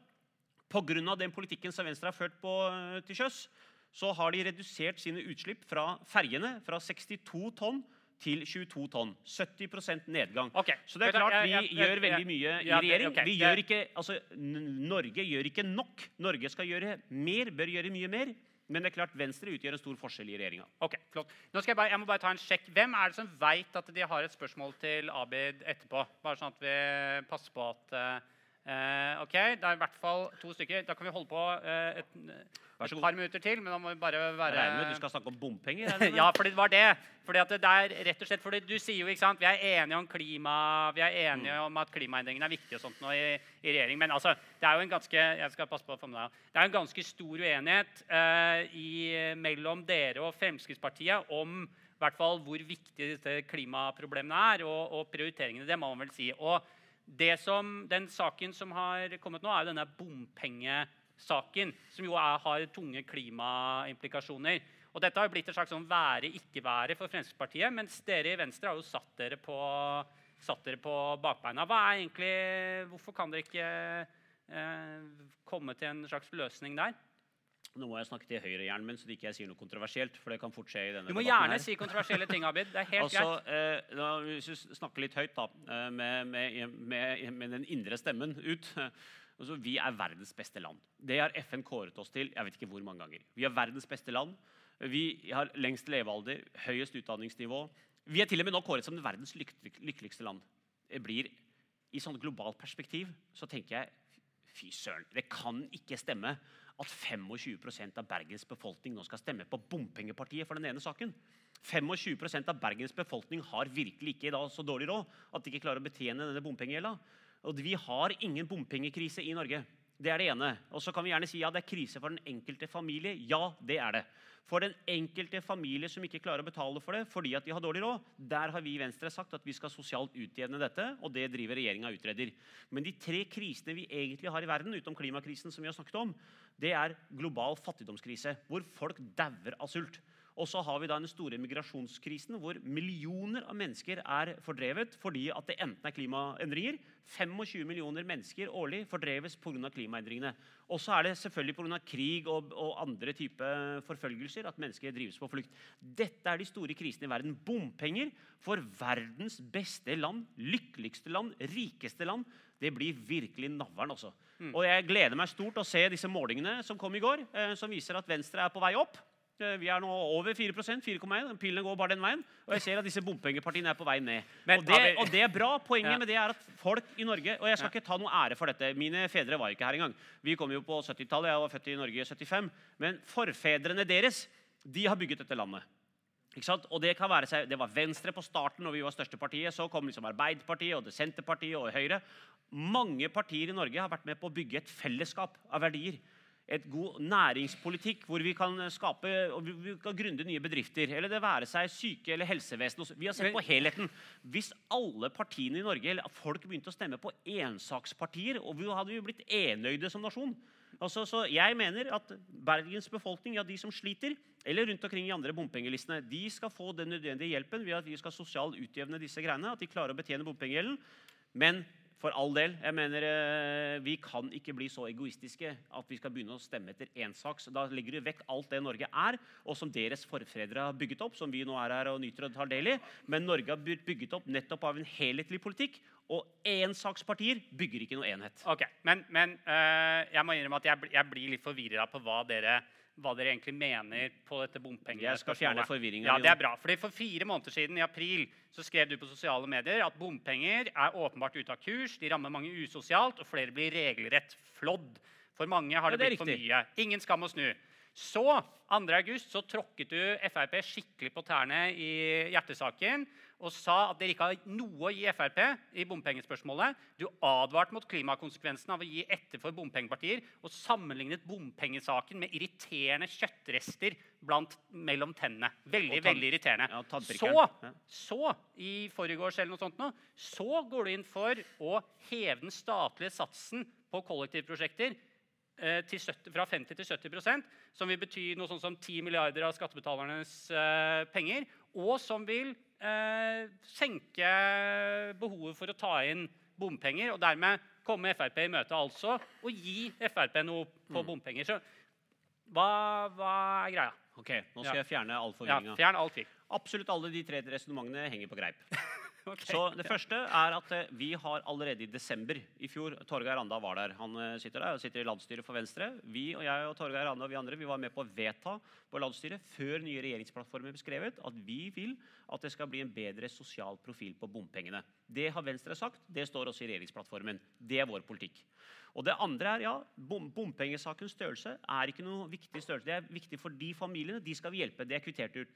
Pga. den politikken som Venstre har ført på eh, til sjøs, så har de redusert sine utslipp fra ferjene fra 62 tonn til 22 tonn. 70% nedgang. Okay. Så det er klart jeg- vi jeg- gjør veldig mye i regjering. ok, Vi gjør ikke, altså, Norge gjør ikke nok. Norge skal gjøre mer, bør gjøre mye mer. Men det er klart Venstre utgjør en stor forskjell i regjeringa. Ok, flott. Nå skal jeg, bare, jeg må bare ta en sjekk. Hvem er det som veit at de har et spørsmål til Abid etterpå? Bare sånn at vi passer på at eh, eh, Ok, det er i hvert fall to stykker. Da kan vi holde på eh, et, et par minutter til, men da må vi bare Jeg være regner med du skal snakke om bompenger? ja, fordi det var det. Fordi at det er rett og slett, fordi Du sier jo ikke sant, vi er enige om klima, vi er enige Mm. om at klimaendringene er viktige og sånt nå i, i regjering. Men altså, det er jo en ganske jeg skal passe på å få med deg, det er en ganske stor uenighet eh, i, mellom dere og Fremskrittspartiet om i hvert fall hvor viktig disse klimaproblemene er, og, og prioriteringene. Det må man vel si. Og som, Den saken som har kommet nå, er denne bompengesaken, som jo er, har tunge klimaimplikasjoner. Og Dette har jo blitt et slags sånn være-ikke-være for Fremskrittspartiet, mens dere i Venstre har jo satt dere på, satt dere på bakbeina. Egentlig, hvorfor kan dere ikke eh, komme til en slags løsning der? Nå må jeg snakke til høyrehjernen min, så ikke jeg sier noe kontroversielt. for det kan fort skje i denne Du må gjerne her. si kontroversielle ting, Abid. Det er helt altså, greit. eh, da, Hvis du snakker litt høyt da, eh, med, med, med, med den indre stemmen ut altså, Vi er verdens beste land. Det har FN kåret oss til jeg vet ikke hvor mange ganger. Vi er verdens beste land. Vi har lengst levealder, høyest utdanningsnivå. Vi er til og med nå kåret som verdens lyk lykkeligste land. Det blir, I sånn globalt perspektiv så tenker jeg fy søren, det kan ikke stemme at 25% av Bergens befolkning nå skal stemme på bompengepartiet for den ene saken. 25% av Bergens befolkning har virkelig ikke da så dårlig råd at de ikke klarer å betjene denne bompengegjelda. Og vi har ingen bompengekrise i Norge. Det er det ene. Og så kan vi gjerne si ja, det er krise for den enkelte familie. Ja, det er det. For den enkelte familie som ikke klarer å betale for det fordi at de har dårlig råd, der har vi i Venstre sagt at vi skal sosialt utjevne dette, og det driver regjeringa og utreder. Men de tre krisene vi egentlig har i verden, utenom klimakrisen, som vi har snakket om, det er global fattigdomskrise, hvor folk dauer av sult. Og så har vi da den store migrasjonskrisen, hvor millioner av mennesker er fordrevet fordi at det enten er klimaendringer 25 millioner mennesker årlig fordreves pga. klimaendringene. Og så er det selvfølgelig pga. krig og, og andre typer forfølgelser at mennesker drives på flukt. Dette er de store krisene i verden. Bompenger for verdens beste land, lykkeligste land, rikeste land. Det blir virkelig navlen. også. Og jeg gleder meg stort å se disse målingene som kom i går, eh, som viser at Venstre er på vei opp. Eh, Vi er nå over 4% 4,1. Pilene går bare den veien. Og jeg ser at disse bompengepartiene er på vei ned. Men og, det, og det er bra. Poenget Ja. med det er at folk i Norge Og jeg skal ikke ta noe ære for dette. Mine fedre var ikke her engang. Vi kom jo på 70-tallet. Jeg var født i Norge i 75. Men forfedrene deres de har bygget dette landet. Ikke sant? Og Det kan være det var Venstre på starten, når vi var største partiet. Så kom liksom Arbeiderpartiet og det Senterpartiet og Høyre. Mange partier i Norge har vært med på å bygge et fellesskap av verdier. Et god næringspolitikk hvor vi kan skape og vi- kan grunde nye bedrifter. Eller det være seg syke eller helsevesen. Vi har sett på helheten. Hvis alle partiene i Norge eller folk begynte å stemme på ensakspartier, og vi hadde vi blitt enøyde som nasjon. Altså, så jeg mener at Bergens befolkning, ja, de som sliter, eller rundt omkring i andre bompengelistene, de skal få den nødvendige hjelpen ved at vi skal sosialt utjevne disse greiene. At de klarer å betjene bompengegjelden. Men for all del, jeg mener eh, vi kan ikke bli så egoistiske at vi skal begynne å stemme etter ensaks. Da legger du vekk alt det Norge er, og som deres forfedre har bygget opp, som vi nå er her og nyter og tar del i. Men Norge har bygget opp nettopp av en helhetlig politikk, og énsakspartier bygger ikke noe enhet. Ok, Men, men eh, jeg må innrømme at jeg, jeg blir litt forvirra på hva dere, hva dere egentlig mener på dette bompengespørsmålet. Jeg skal fjerne forvirringa. Ja, det er bra. Fordi For fire måneder siden, i april, så skrev du på sosiale medier at bompenger er åpenbart ute av kurs, de rammer mange usosialt, og flere blir regelrett flådd. For mange har Ja, det, blitt riktig. for mye. Ingen skam å snu. Så 2. august så tråkket du Frp skikkelig på tærne i hjertesaken og sa at dere ikke har noe å gi Frp i bompengespørsmålet. Du advarte mot klimakonsekvensene av å gi etter for bompengepartier og sammenlignet bompengesaken med irriterende kjøttrester blant, mellom tennene. Veldig, veldig irriterende. Ja, så, så, i forgårs eller noe sånt nå, så går du inn for å heve den statlige satsen på kollektivprosjekter eh, til 70, fra 50 til 70% som vil bety noe sånt som 10 milliarder av skattebetalernes uh, penger, og som vil eh, senke behovet for å ta inn bompenger, og dermed komme Frp i møte altså, og gi Frp noe på Mm. bompenger. Så hva, hva er greia? Ok, Nå skal Ja. jeg fjerne all Ja, forvirringa. fjern all tvil. Absolutt alle de tre resonnementene henger på greip. Ok. Så det første er at eh, vi har allerede i desember i fjor Torgeir Randa var der. Han eh, sitter der og sitter i landsstyret for Venstre. Vi og jeg og Torgeir Randa og vi andre vi var med på å vedta på landsstyret før nye regjeringsplattformer beskrevet at vi vil at det skal bli en bedre sosial profil på bompengene. Det har Venstre sagt. Det står også i regjeringsplattformen. Det er vår politikk. Og det andre er, ja, bom Bompengesakens størrelse er ikke noe viktig størrelse. Det er viktig for de familiene. De skal vi hjelpe. Det er kvittert ut.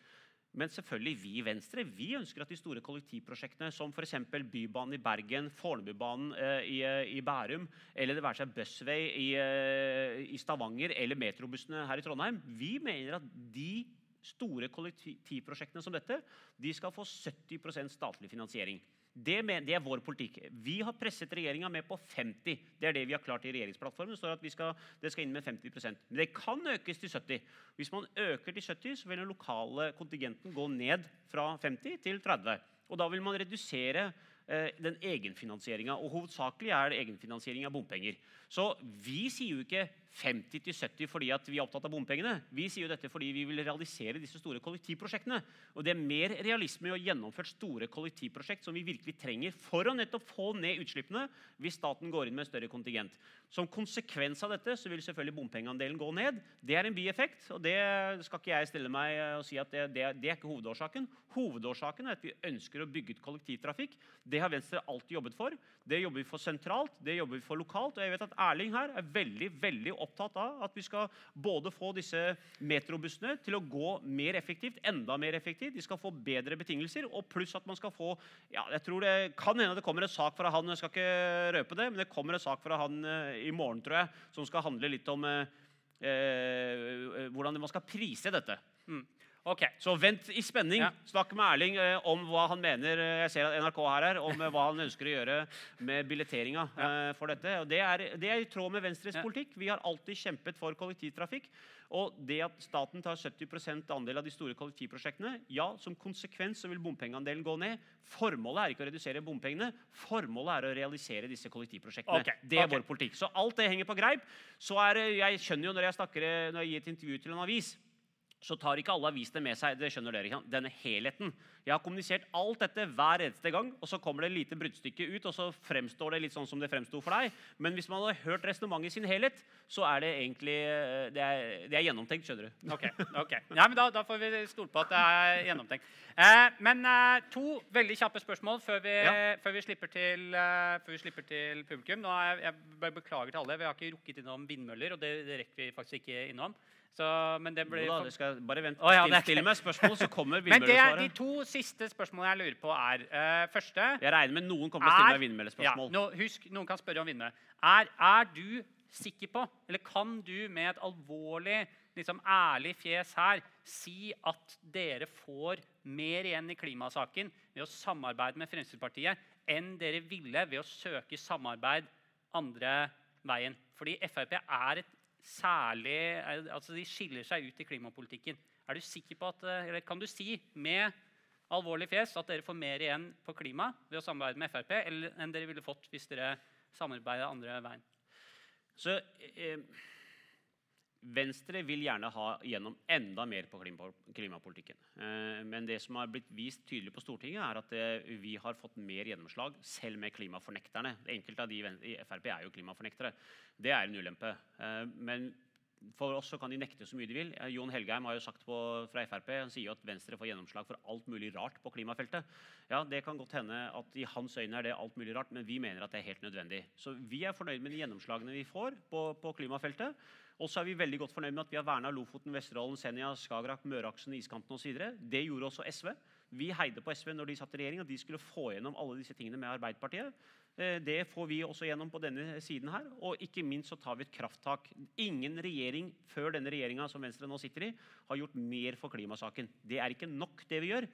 Men selvfølgelig vi i Venstre vi ønsker at de store kollektivprosjektene som f.eks. Bybanen i Bergen, Fornebubanen eh, i, eh, i Bærum, eller det være seg Busway i, eh, i Stavanger eller metrobussene her i Trondheim Vi mener at de store kollektivprosjektene som dette de skal få 70% statlig finansiering. Det, er vår politikk. Vi har presset regjeringa med på 50 Det er det vi har klart i regjeringsplattformen. Det står at skal, det skal inn med 50% Men det kan økes til 70 Hvis man øker til 70 så vil den lokale kontingenten gå ned fra 50 til 30 Og da vil man redusere eh, den egenfinansieringa. Og hovedsakelig er det egenfinansiering av bompenger. Så vi sier jo ikke 50 til 70 fordi at vi er opptatt av bompengene. Vi sier jo dette fordi vi vil realisere disse store kollektivprosjektene. Og det er mer realisme i å gjennomføre store kollektivprosjekt som vi virkelig trenger for å nettopp få ned utslippene hvis staten går inn med en større kontingent. Som konsekvens av dette så vil selvfølgelig bompengeandelen gå ned. Det er en bieffekt, og det skal ikke jeg stille meg og si at det, det, det er ikke hovedårsaken. Hovedårsaken er at vi ønsker å bygge ut kollektivtrafikk. Det har Venstre alltid jobbet for. Det jobber vi for sentralt, det jobber vi for lokalt. Og jeg vet at Erling her er veldig, veldig opptatt av at vi skal både få disse metrobussene til å gå mer effektivt, enda mer effektivt. De skal få bedre betingelser, og pluss at man skal få ja, jeg tror Det kan hende det kommer en sak fra han, jeg skal ikke røpe det, men det kommer en sak fra han eh, i morgen, tror jeg, som skal handle litt om eh, eh, hvordan man skal prise dette. Ok. Så vent i spenning. Ja. Snakk med Erling eh, om hva han mener eh, Jeg ser at NRK her er, om eh, hva han ønsker å gjøre med billetteringa eh, for dette. Og det er, det er i tråd med Venstres Ja. politikk. Vi har alltid kjempet for kollektivtrafikk. Og det at staten tar 70% andel av de store kollektivprosjektene, ja, som konsekvens så vil bompengeandelen gå ned. Formålet er ikke å redusere bompengene, formålet er å realisere disse kollektivprosjektene. Okay. Det er okay. vår politikk. Så alt det henger på greip. Så er, jeg skjønner jo når jeg, snakker, når jeg gir et intervju til en avis, så tar ikke alle avisene med seg det skjønner dere, denne helheten. Jeg har kommunisert alt dette hver eneste gang, og så kommer det et lite bruddstykke ut, og så fremstår det litt sånn som det fremsto for deg. Men hvis man hadde hørt resonnementet i sin helhet, så er det egentlig eh, Det er, det er gjennomtenkt, skjønner du. Ok, ok. Ja, men da, da får vi stole på at det er gjennomtenkt. Eh, men eh, to veldig kjappe spørsmål før vi, Ja. før vi, slipper, til, eh, før vi slipper til publikum. Nå er, jeg- jeg beklager til alle. Vi har ikke rukket innom vindmøller, og det, det rekker vi faktisk ikke innom. Så, men det blir da, du det skal bare vent. Oh, ja, det Still, meg spørsmål, så kommer Men det er de to siste spørsmålene jeg lurer på, er uh, Første Jeg regner med noen kommer til å stille meg ja, no, Husk, noen kan spørre om vindmølle. Er, er du sikker på, eller kan du med et alvorlig, liksom ærlig fjes her, si at dere får mer igjen i klimasaken ved å samarbeide med Fremskrittspartiet enn dere ville ved å søke samarbeid andre veien? Fordi Frp er et særlig er- altså De skiller seg ut i klimapolitikken. Er du sikker på at, eh, eller Kan du si med alvorlig fjes at dere får mer igjen på klima ved å samarbeide med Frp eller, enn dere ville fått hvis dere samarbeidet andre veien? Så eh, Venstre vil gjerne ha gjennom enda mer på klimapolitikken. Eh, men det som har blitt vist tydelig på Stortinget, er at eh, vi har fått mer gjennomslag selv med klimafornekterne. Enkelte av de i Frp er jo klimafornektere. Det er en ulempe. Eh, men for oss kan de nekte så mye de vil. Jon Helgheim har jo sagt på, fra Frp han sier jo at Venstre får gjennomslag for alt mulig rart på klimafeltet. Ja, Det kan godt hende at i hans øyne er det alt mulig rart, men vi mener at det er helt nødvendig. Så vi er fornøyd med de gjennomslagene vi får på, på klimafeltet. Og så er vi veldig godt fornøyd med at vi har verna Lofoten, Vesterålen, Senja, Skagerrak, Møreaksen, iskanten osv. Det gjorde også SV. Vi heide på SV når de satt i regjering, og de skulle få gjennom alle disse tingene med Arbeiderpartiet. Eh, Det får vi også gjennom på denne siden her. Og ikke minst så tar vi et krafttak. Ingen regjering før denne regjeringa som Venstre nå sitter i, har gjort mer for klimasaken. Det er ikke nok, det vi gjør.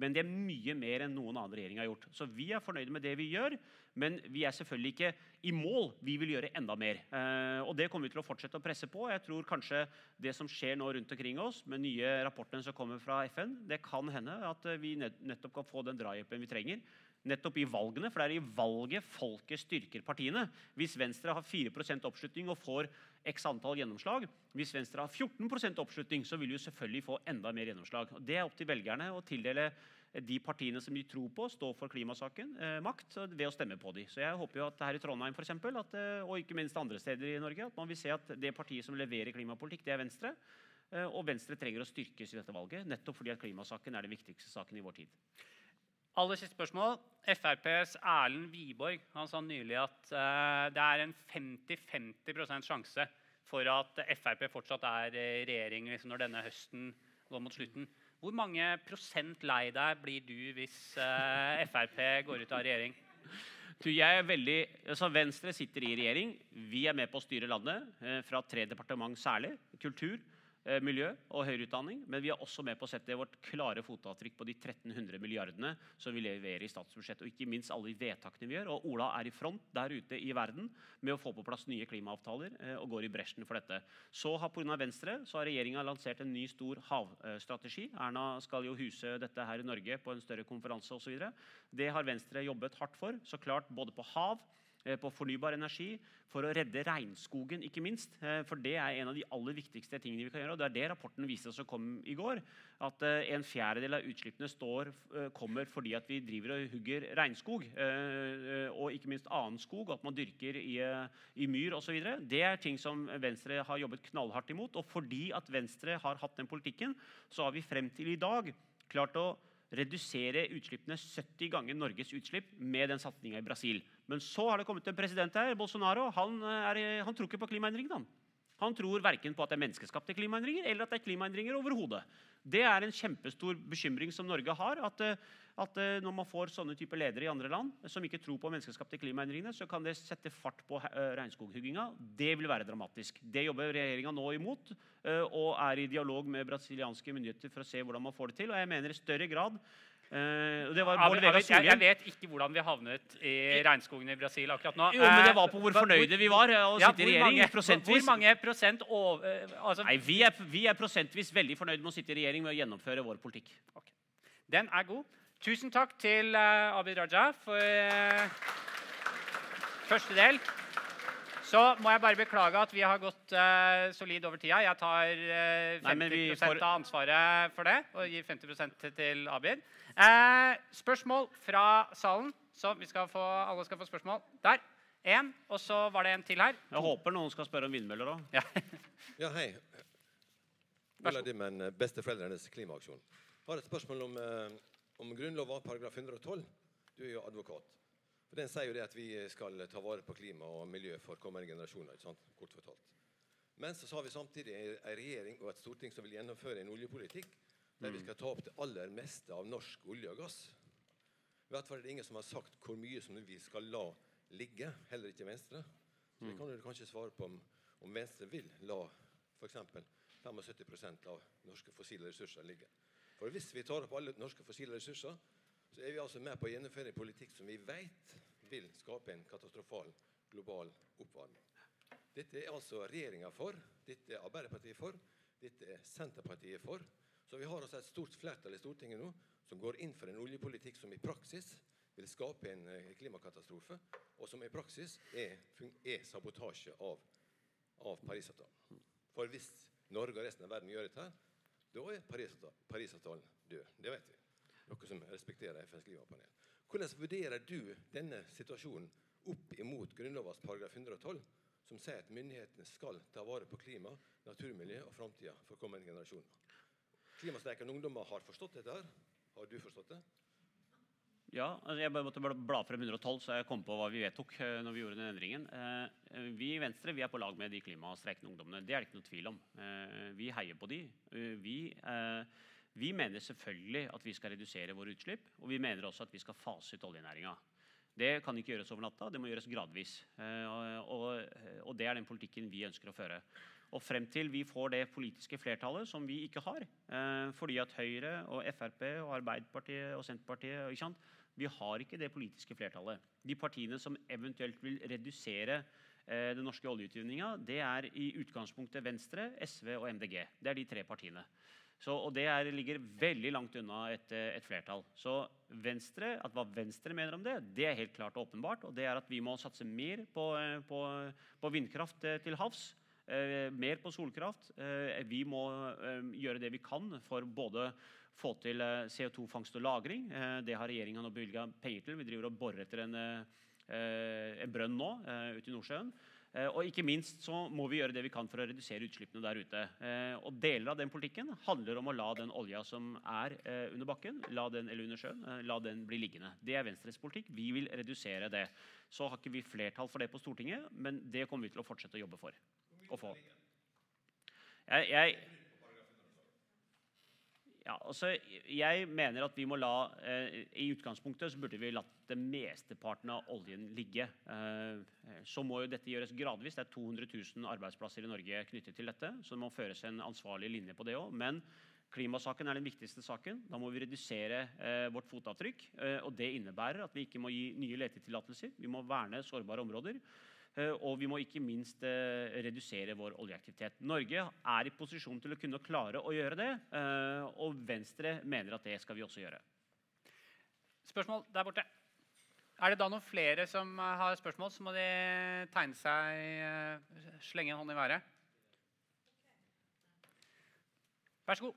Men det er mye mer enn noen annen regjering har gjort. Så vi er fornøyde med det vi gjør. Men vi er selvfølgelig ikke i mål. Vi vil gjøre enda mer. Eh, og det kommer vi til å fortsette å presse på. Jeg tror kanskje det som skjer nå rundt omkring oss, med nye rapportene som kommer fra FN, det kan hende at vi nettopp kan få den drahjelpen vi trenger nettopp i valgene, for det er i valget folket styrker partiene. Hvis Venstre har 4% oppslutning og får x antall gjennomslag, hvis Venstre har 14% oppslutning, så vil de selvfølgelig få enda mer gjennomslag. Og det er opp til velgerne å tildele de partiene som de tror på står for klimasaken, eh, makt ved å stemme på dem. Så jeg håper jo at her i Trondheim for eksempel, at, eh, og ikke minst andre steder i Norge, at man vil se at det partiet som leverer klimapolitikk, det er Venstre. Eh, og Venstre trenger å styrkes i dette valget, nettopp fordi at klimasaken er den viktigste saken i vår tid. Aller siste spørsmål. FrPs Erlend Wiborg han sa nylig at uh, det er en 50-50% sjanse for at Frp fortsatt er i regjering liksom, når denne høsten går mot slutten. Hvor mange prosent lei deg blir du hvis uh, Frp går ut av regjering? Du, jeg er veldig, altså Venstre sitter i regjering. Vi er med på å styre landet Eh, fra tre departement særlig. Kultur, Eh, miljø og høyere utdanning, men vi er også med på å sette vårt klare fotavtrykk på de 1300 milliardene som vi leverer i statsbudsjettet, og ikke minst alle de vedtakene vi gjør. Og Ola er i front der ute i verden med å få på plass nye klimaavtaler eh, og går i bresjen for dette. Så har Pga. Venstre så har regjeringa lansert en ny, stor havstrategi. Erna skal jo huse dette her i Norge på en større konferanse osv. Det har Venstre jobbet hardt for. Så klart både på hav Eh, på fornybar energi, for å redde regnskogen, ikke minst. Eh, for det er en av de aller viktigste tingene vi kan gjøre. og Det er det rapporten viste oss som kom i går. At eh, en fjerdedel av utslippene står, kommer fordi at vi driver og hugger regnskog. Og ikke minst annen skog, at man dyrker i, i myr osv. Det er ting som Venstre har jobbet knallhardt imot. Og fordi at Venstre har hatt den politikken, så har vi frem til i dag klart å redusere utslippene 70 ganger Norges utslipp med den satsinga i Brasil. Men så har det kommet en president her, Bolsonaro. Han, eh, er, han tror ikke på klimaendringene. Han tror verken på at det er menneskeskapte klimaendringer eller at det er klimaendringer overhodet. Det er en kjempestor bekymring som Norge har. At, eh, at, eh, når man får sånne typer ledere i andre land som ikke tror på menneskeskapte klimaendringene, så kan det sette fart på regnskoghugginga. Det vil være dramatisk. Det jobber regjeringa nå imot og er i dialog med brasilianske myndigheter for å se hvordan man får det til. Og jeg mener i større grad Uh, det var Bård Vegar jeg, jeg, vet ikke hvordan vi havnet i regnskogen i Brasil akkurat nå. Jo, men Det var på hvor fornøyde vi var å ja, sitte i regjering. Mange, prosentvis. Hvor mange prosent over, altså. Nei, vi er, vi er, prosentvis veldig fornøyd med å sitte i regjering med å gjennomføre vår politikk. Okay. Den er god. Tusen takk til uh, Abid Raja for uh, første del. Så må jeg bare beklage at vi har gått uh, solid over tida. Jeg tar uh, 50 Nei, får... av ansvaret for det og gir 50% til Abid. Uh, spørsmål fra salen. Så vi skal få, alle skal få spørsmål. Der. Én. Og så var det en til her. Jeg håper noen skal spørre om vindmøller òg. Ja. ja, hei. Vladimir, besteforeldrenes klimaaksjon. Har et spørsmål om, om Grunnloven paragraf 112. Du er jo advokat. For Den sier jo det at vi skal ta vare på klima og miljø for kommende generasjoner. ikke sant? Kort fortalt. Men så har vi samtidig en regjering og et storting som vil gjennomføre en oljepolitikk der vi mm. skal ta opp det aller meste av norsk olje og gass. I hvert fall er det ingen som har sagt hvor mye som vi skal la ligge, heller ikke Venstre. Så vi mm. kan jo kanskje svare på om, om Venstre vil la f.eks. 75% av norske fossile ressurser ligge. For hvis vi tar opp alle norske fossile ressurser, så er vi altså med på å gjennomføre en politikk som vi vet vil skape en katastrofal global oppvarming. Dette er altså regjeringa for, dette er Arbeiderpartiet for, dette er Senterpartiet for. Så vi har altså et stort flertall i Stortinget nå som går inn for en oljepolitikk som i praksis vil skape en eh, klimakatastrofe, og som i praksis er, er sabotasje av, av Parisavtalen. For hvis Norge og resten av verden gjør dette, da er Parisavtalen død. Det vet vi noe som respekterer FNs klimapanel. Hvordan vurderer du denne situasjonen opp imot Grunnlovens paragraf 112, som sier at myndighetene skal ta vare på klima, naturmiljø og framtida for kommende generasjoner? Klimastreikende ungdommer har forstått dette. her. Har du forstått det? Ja, altså jeg måtte bla frem 112, så jeg kom på hva vi vedtok eh, når vi gjorde den endringen. Eh, vi i Venstre vi er på lag med de klimastreikende ungdommene. Det er det ikke noe tvil om. Eh, vi heier på de. Vi vi mener selvfølgelig at vi skal redusere våre utslipp, og vi mener også at vi skal fase ut oljenæringa. Det kan ikke gjøres over natta, det må gjøres gradvis. Og, det er den politikken vi ønsker å føre. Og frem til vi får det politiske flertallet, som vi ikke har eh, Fordi at Høyre og Frp og Arbeiderpartiet og Senterpartiet? Vi har ikke det politiske flertallet. De partiene som eventuelt vil redusere eh, den norske oljeutvinninga, det er i utgangspunktet Venstre, SV og MDG. Det er de tre partiene. Så, og det er, ligger veldig langt unna et, eh, et, flertall. Så Venstre, at hva Venstre mener om det, det er helt klart og åpenbart. Og det er at vi må satse mer på, på, på vindkraft til havs. Eh, mer på solkraft. Eh, vi må eh, gjøre det vi kan for både få til CO2-fangst og -lagring. det har regjeringa bevilga penger til. Vi driver og borer etter en, en brønn nå ute i Nordsjøen. Og ikke minst så må vi gjøre det vi kan for å redusere utslippene der ute. Og Deler av den politikken handler om å la den olja som er under bakken, la den, eller under sjøen, la den bli liggende. Det er Venstres politikk. Vi vil redusere det. Så har ikke vi flertall for det på Stortinget, men det kommer vi til å fortsette å jobbe for å få. Jeg, jeg, ja, altså, jeg mener at vi må la eh, I utgangspunktet så burde vi latt det mesteparten av oljen ligge. Eh, så må jo dette gjøres gradvis. Det er 200 000 arbeidsplasser i Norge knyttet til dette. Så det må føres en ansvarlig linje på det òg. Men klimasaken er den viktigste saken. Da må vi redusere eh, vårt fotavtrykk. Eh, og det innebærer at vi ikke må gi nye letetillatelser. Vi må verne sårbare områder. Eh, og vi må ikke minst eh, redusere vår oljeaktivitet. Norge er i posisjon til å kunne klare å gjøre det, eh, og Venstre mener at det skal vi også gjøre. Spørsmål der borte. Er det da noen flere som har spørsmål, så må de tegne seg, slenge en hånd i været. Vær så god.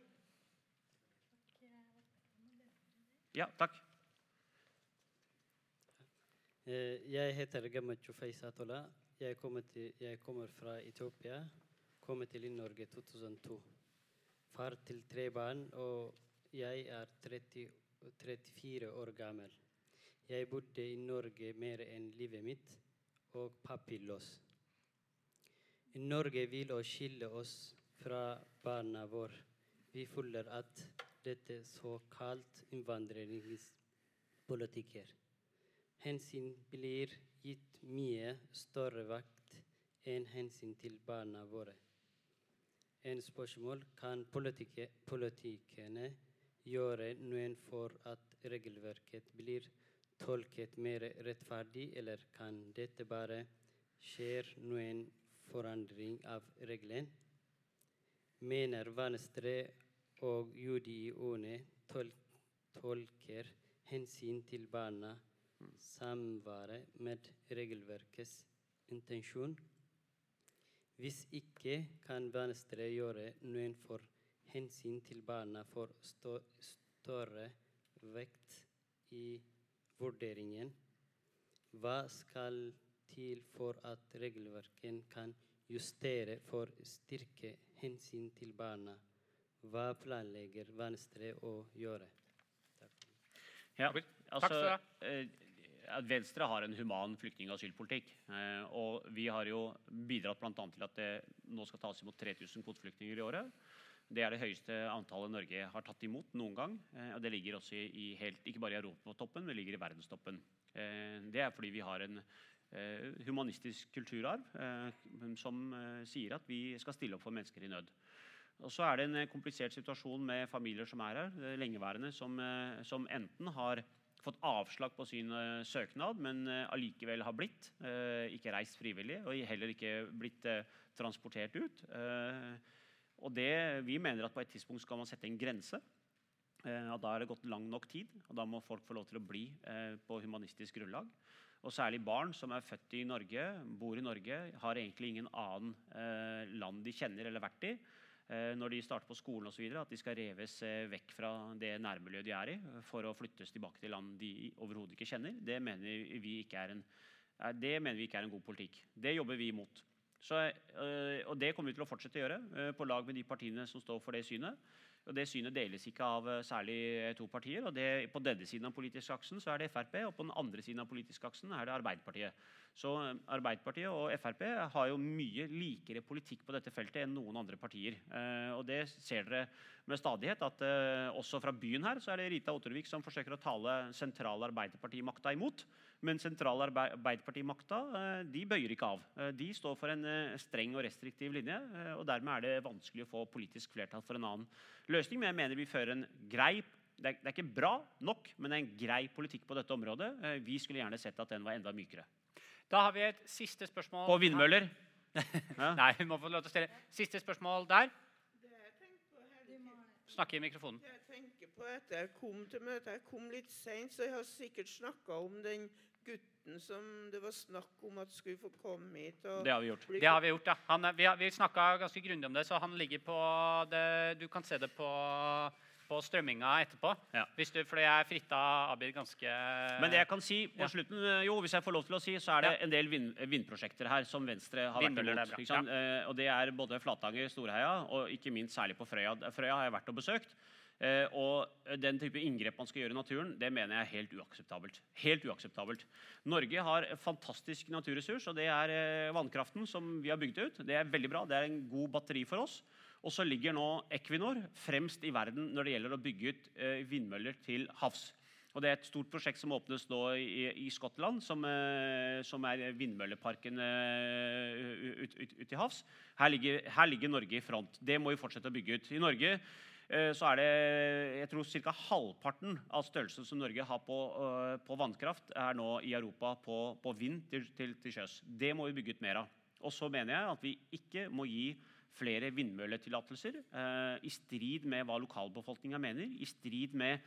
Ja, takk. Eh, jeg heter Gamacho Feisatola. Jeg kommer, jeg kommer fra Etiopia. Kom til Norge 2002. Far til tre barn, og jeg er 30, 34 år gammel. Jeg bodde i Norge mer enn livet mitt, og papirløs. Norge vil å skille oss fra barna våre. Vi føler at dette såkalt innvandringspolitikker hensyn blir gitt mye større vekt enn hensyn til barna våre. En spørsmål kan politikerne gjøre noen for at regelverket blir tolket mer rettferdig, eller kan dette bare skje noen forandring av regelen? Mener Venstre og UDI-ONE tol tolker hensyn til barna samværet med regelverkets intensjon. Hvis ikke kan Venstre gjøre noen for hensyn til barna for større vekt i vurderingen. Hva skal til for at regelverken kan justere for styrke hensyn til barna? Hva planlegger Venstre å gjøre? Takk. Ja, altså, at Venstre har en human flyktning- og asylpolitikk. Eh, og vi har jo bidratt bl.a. til at det nå skal tas imot 3000 kvoteflyktninger i året. Det er det høyeste antallet Norge har tatt imot noen gang. Eh, og det ligger også i helt, ikke bare i Europatoppen, men ligger i verdenstoppen. Eh, det er fordi vi har en humanistisk kulturarv som sier at vi skal stille opp for mennesker i nød. Og så er det en komplisert situasjon med familier som er her, lengeværende, som, som enten har fått avslag på sin uh, søknad, men uh, allikevel har blitt. Uh, ikke reist frivillig, og heller ikke blitt transportert ut. og det, Vi mener at på et tidspunkt skal man sette en grense. og Da er det gått lang nok tid, og da må folk få lov til å bli på humanistisk grunnlag. Og særlig barn som er født i Norge, bor i Norge, har egentlig ingen annen land de kjenner eller vært i. Eh, når de starter på skolen osv., at de skal reves eh, vekk fra det nærmiljøet de er i, for å flyttes tilbake til land de overhodet ikke kjenner, det mener vi ikke er en, det mener vi ikke er en god politikk. Det jobber vi imot. Så, eh, og Det kommer vi til å fortsette å gjøre, på lag med de partiene som står for det synet. Og Det synet deles ikke av særlig to partier. og det, På denne siden av politisk aksen så er det Frp, og på den andre siden av politisk aksen er det Arbeiderpartiet. Så eh, Arbeiderpartiet og Frp har jo mye likere politikk på dette feltet enn noen andre partier. Eh, og det ser dere med stadighet, at eh, også fra byen her så er det Rita Ottervik som forsøker å tale sentrale Arbeiderpartimakta imot. Men sentrale Arbe- Arbeiderpartimakta eh, de bøyer ikke av. Eh, De står for en eh, streng og restriktiv linje. og Dermed er det vanskelig å få politisk flertall for en annen løsning. Men jeg mener vi fører en grei det er, det er ikke bra nok, men det er en grei politikk på dette området. Vi skulle gjerne sett at den var enda mykere. Da har vi et siste spørsmål. På vindmøller. Nei, vi må få lov til å stille. Siste spørsmål der. Det jeg tenker på her, Snakke i mikrofonen. jeg tenker på etter jeg kom til møtet Jeg kom litt seint, så jeg har sikkert snakka om den gutten som det var snakk om at skulle få komme hit. Det har vi gjort. Det har vi gjort, ja. Han, vi har, vi snakka ganske grundig om det, så han ligger på det, Du kan se det på, på strømminga etterpå. Ja. Hvis du, fordi jeg fritta Abid ganske Men det jeg kan si på Ja. slutten, jo, hvis jeg får lov til å si, så er det Ja. en del vind, vindprosjekter her som Venstre har vært Vindmøller, imot. det er bra. Eh, og det er både Flatanger, Storheia og ikke minst særlig på Frøya. Frøya har jeg vært og besøkt. Eh, og den type inngrep man skal gjøre i naturen, det mener jeg er helt uakseptabelt. Helt uakseptabelt. Norge har fantastisk naturressurs, og det er eh, vannkraften som vi har bygd ut. Det er veldig bra. Det er en god batteri for oss. Og så ligger nå Equinor fremst i verden når det gjelder å bygge ut eh, vindmøller til havs. Og Det er et stort prosjekt som åpnes nå i, i Skottland, som, eh, som er vindmølleparken ute ut, ut, ut til havs. Her ligger, her ligger Norge i front. Det må vi fortsette å bygge ut. I Norge eh, så er det jeg tror ca. halvparten av størrelsen som Norge har på, eh, på vannkraft, er nå i Europa på, på vind til, til, til sjøs. Det må vi bygge ut mer av. Og så mener jeg at vi ikke må gi flere vindmølletillatelser eh, i strid med hva lokalbefolkninga mener, i strid med,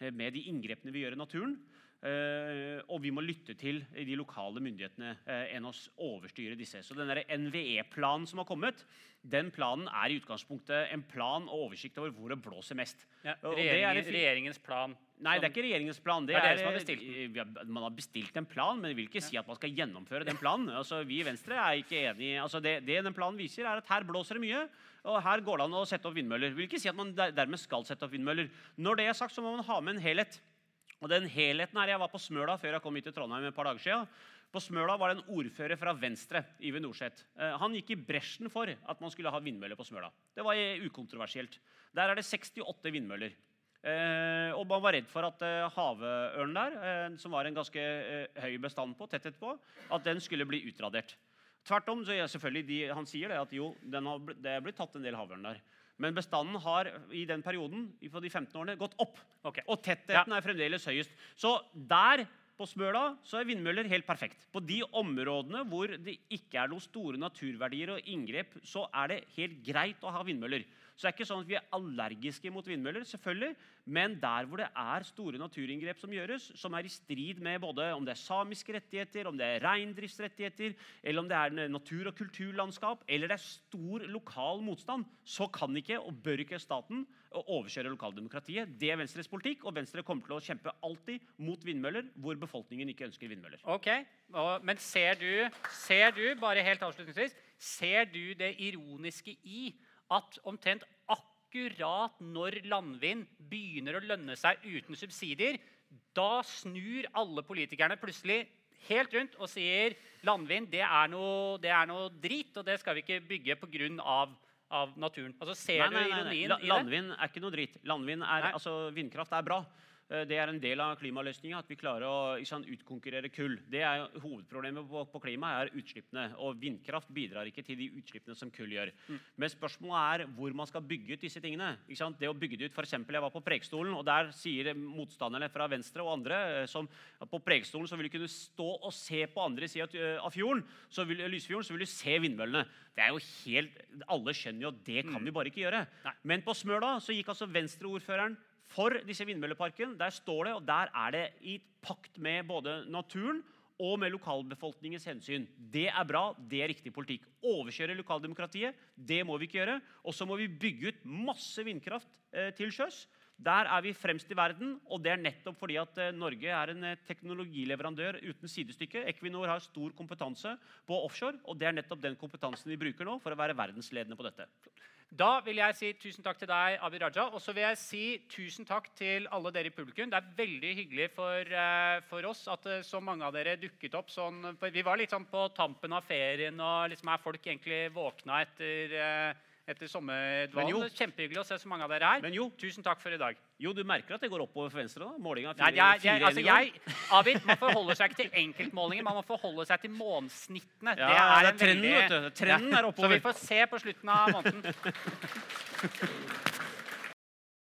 eh, med de inngrepene vi gjør i naturen. Eh, og vi må lytte til de lokale myndighetene eh, enn å overstyre disse. Så den NVE-planen som har kommet, den planen er i utgangspunktet en plan og oversikt over hvor det blåser mest. ja, regjeringen, det er regjeringens plan. Nei, det er ikke regjeringens plan. Det Det er er, har bestilt den. Man har bestilt en plan, men det vil ikke si at man skal gjennomføre den planen. Altså, vi i Venstre er ikke enig altså, det, det den planen viser, er at her blåser det mye, og her går det an å sette opp vindmøller. Det vil ikke si at man dermed skal sette opp vindmøller. Når det er sagt, så må man ha med en helhet. Og den helheten her, Jeg var på Smøla før jeg kom hit til Trondheim et par dager siden. På Smøla var det en ordfører fra Venstre, Ive Norseth. Eh, han gikk i bresjen for at man skulle ha vindmøller på Smøla. Det var ukontroversielt. Der er det 68 vindmøller. Eh, og man var redd for at eh, havørnen der, som var en ganske høy bestand på, tetthet på, at den skulle bli utradert. Tvert om, så selvfølgelig de, han sier det at jo, har, det er blitt tatt en del havørn der. Men bestanden har i den perioden på de 15 årene gått opp. Okay. Og tettheten er fremdeles høyest. Så der på Smøla så er vindmøller helt perfekt. På de områdene hvor det ikke er noen store naturverdier og inngrep, så er det helt greit å ha vindmøller. Så det er ikke sånn at vi er allergiske mot vindmøller, selvfølgelig. Men der hvor det er store naturinngrep som gjøres, som er i strid med både om det er samiske rettigheter, om det er reindriftsrettigheter, eller om det er natur- og kulturlandskap, eller det er stor lokal motstand, så kan ikke og bør ikke staten overkjøre lokaldemokratiet. Det er Venstres politikk, og Venstre kommer til å kjempe alltid mot vindmøller hvor befolkningen ikke ønsker vindmøller. Ok, og, Men ser du, ser du, bare helt avslutningsvis, ser du det ironiske i at omtrent akkurat når landvind begynner å lønne seg uten subsidier, da snur alle politikerne plutselig helt rundt og sier landvind det er noe, det er noe drit, og det skal vi ikke bygge pga. Av naturen. Altså, ser du ironien i det? landvind er ikke noe dritt. Landvind er, altså, vindkraft er bra. Eh, Det er en del av klimaløsninga at vi klarer å sant, utkonkurrere kull. Det er Hovedproblemet på, på klima er utslippene. Og vindkraft bidrar ikke til de utslippene som kull gjør. Mm. Men spørsmålet er hvor man skal bygge ut disse tingene. Ikke sant? Det å bygge det ut, for eksempel, Jeg var på Preikestolen, og der sier motstanderne fra Venstre og andre eh, som på Preikestolen så vil du kunne stå og se på andre sida av fjorden, så vil, Lysfjorden, så vil du se vindmøllene. Det er jo helt, Alle skjønner jo at det kan vi bare ikke gjøre. Mm. Nei. Men på Smøla så gikk altså Venstre-ordføreren for disse vindmølleparken. Der står det, og der er det i pakt med både naturen og med lokalbefolkningens hensyn. Det er bra, det er riktig politikk. Overkjøre lokaldemokratiet, det må vi ikke gjøre. Og så må vi bygge ut masse vindkraft eh, til sjøs. Der er vi fremst i verden, og det er nettopp fordi at eh, Norge er en eh, teknologileverandør uten sidestykke. Equinor har stor kompetanse på offshore, og det er nettopp den kompetansen vi bruker nå for å være verdensledende på dette. Da vil jeg si tusen takk til deg, Abid Raja. Og så vil jeg si tusen takk til alle dere i publikum. Det er veldig hyggelig for, eh, for oss at eh, så mange av dere dukket opp. Sånn, vi var litt sånn på tampen av ferien, og liksom er folk egentlig våkna etter, eh, etter sommerdvalen. Er Kjempehyggelig å se så mange av dere her. Men jo, Tusen takk for i dag. jo, du merker at det går oppover for Venstre? da? Målinga Nei, er jeg, 4-1 jeg, altså jeg, Abid, man forholder seg ikke til enkeltmålinger, man må forholde seg til månedssnittene. Ja, det er, det er en trenden, veldig- vet du. Trenden er Så vi får se på slutten av måneden.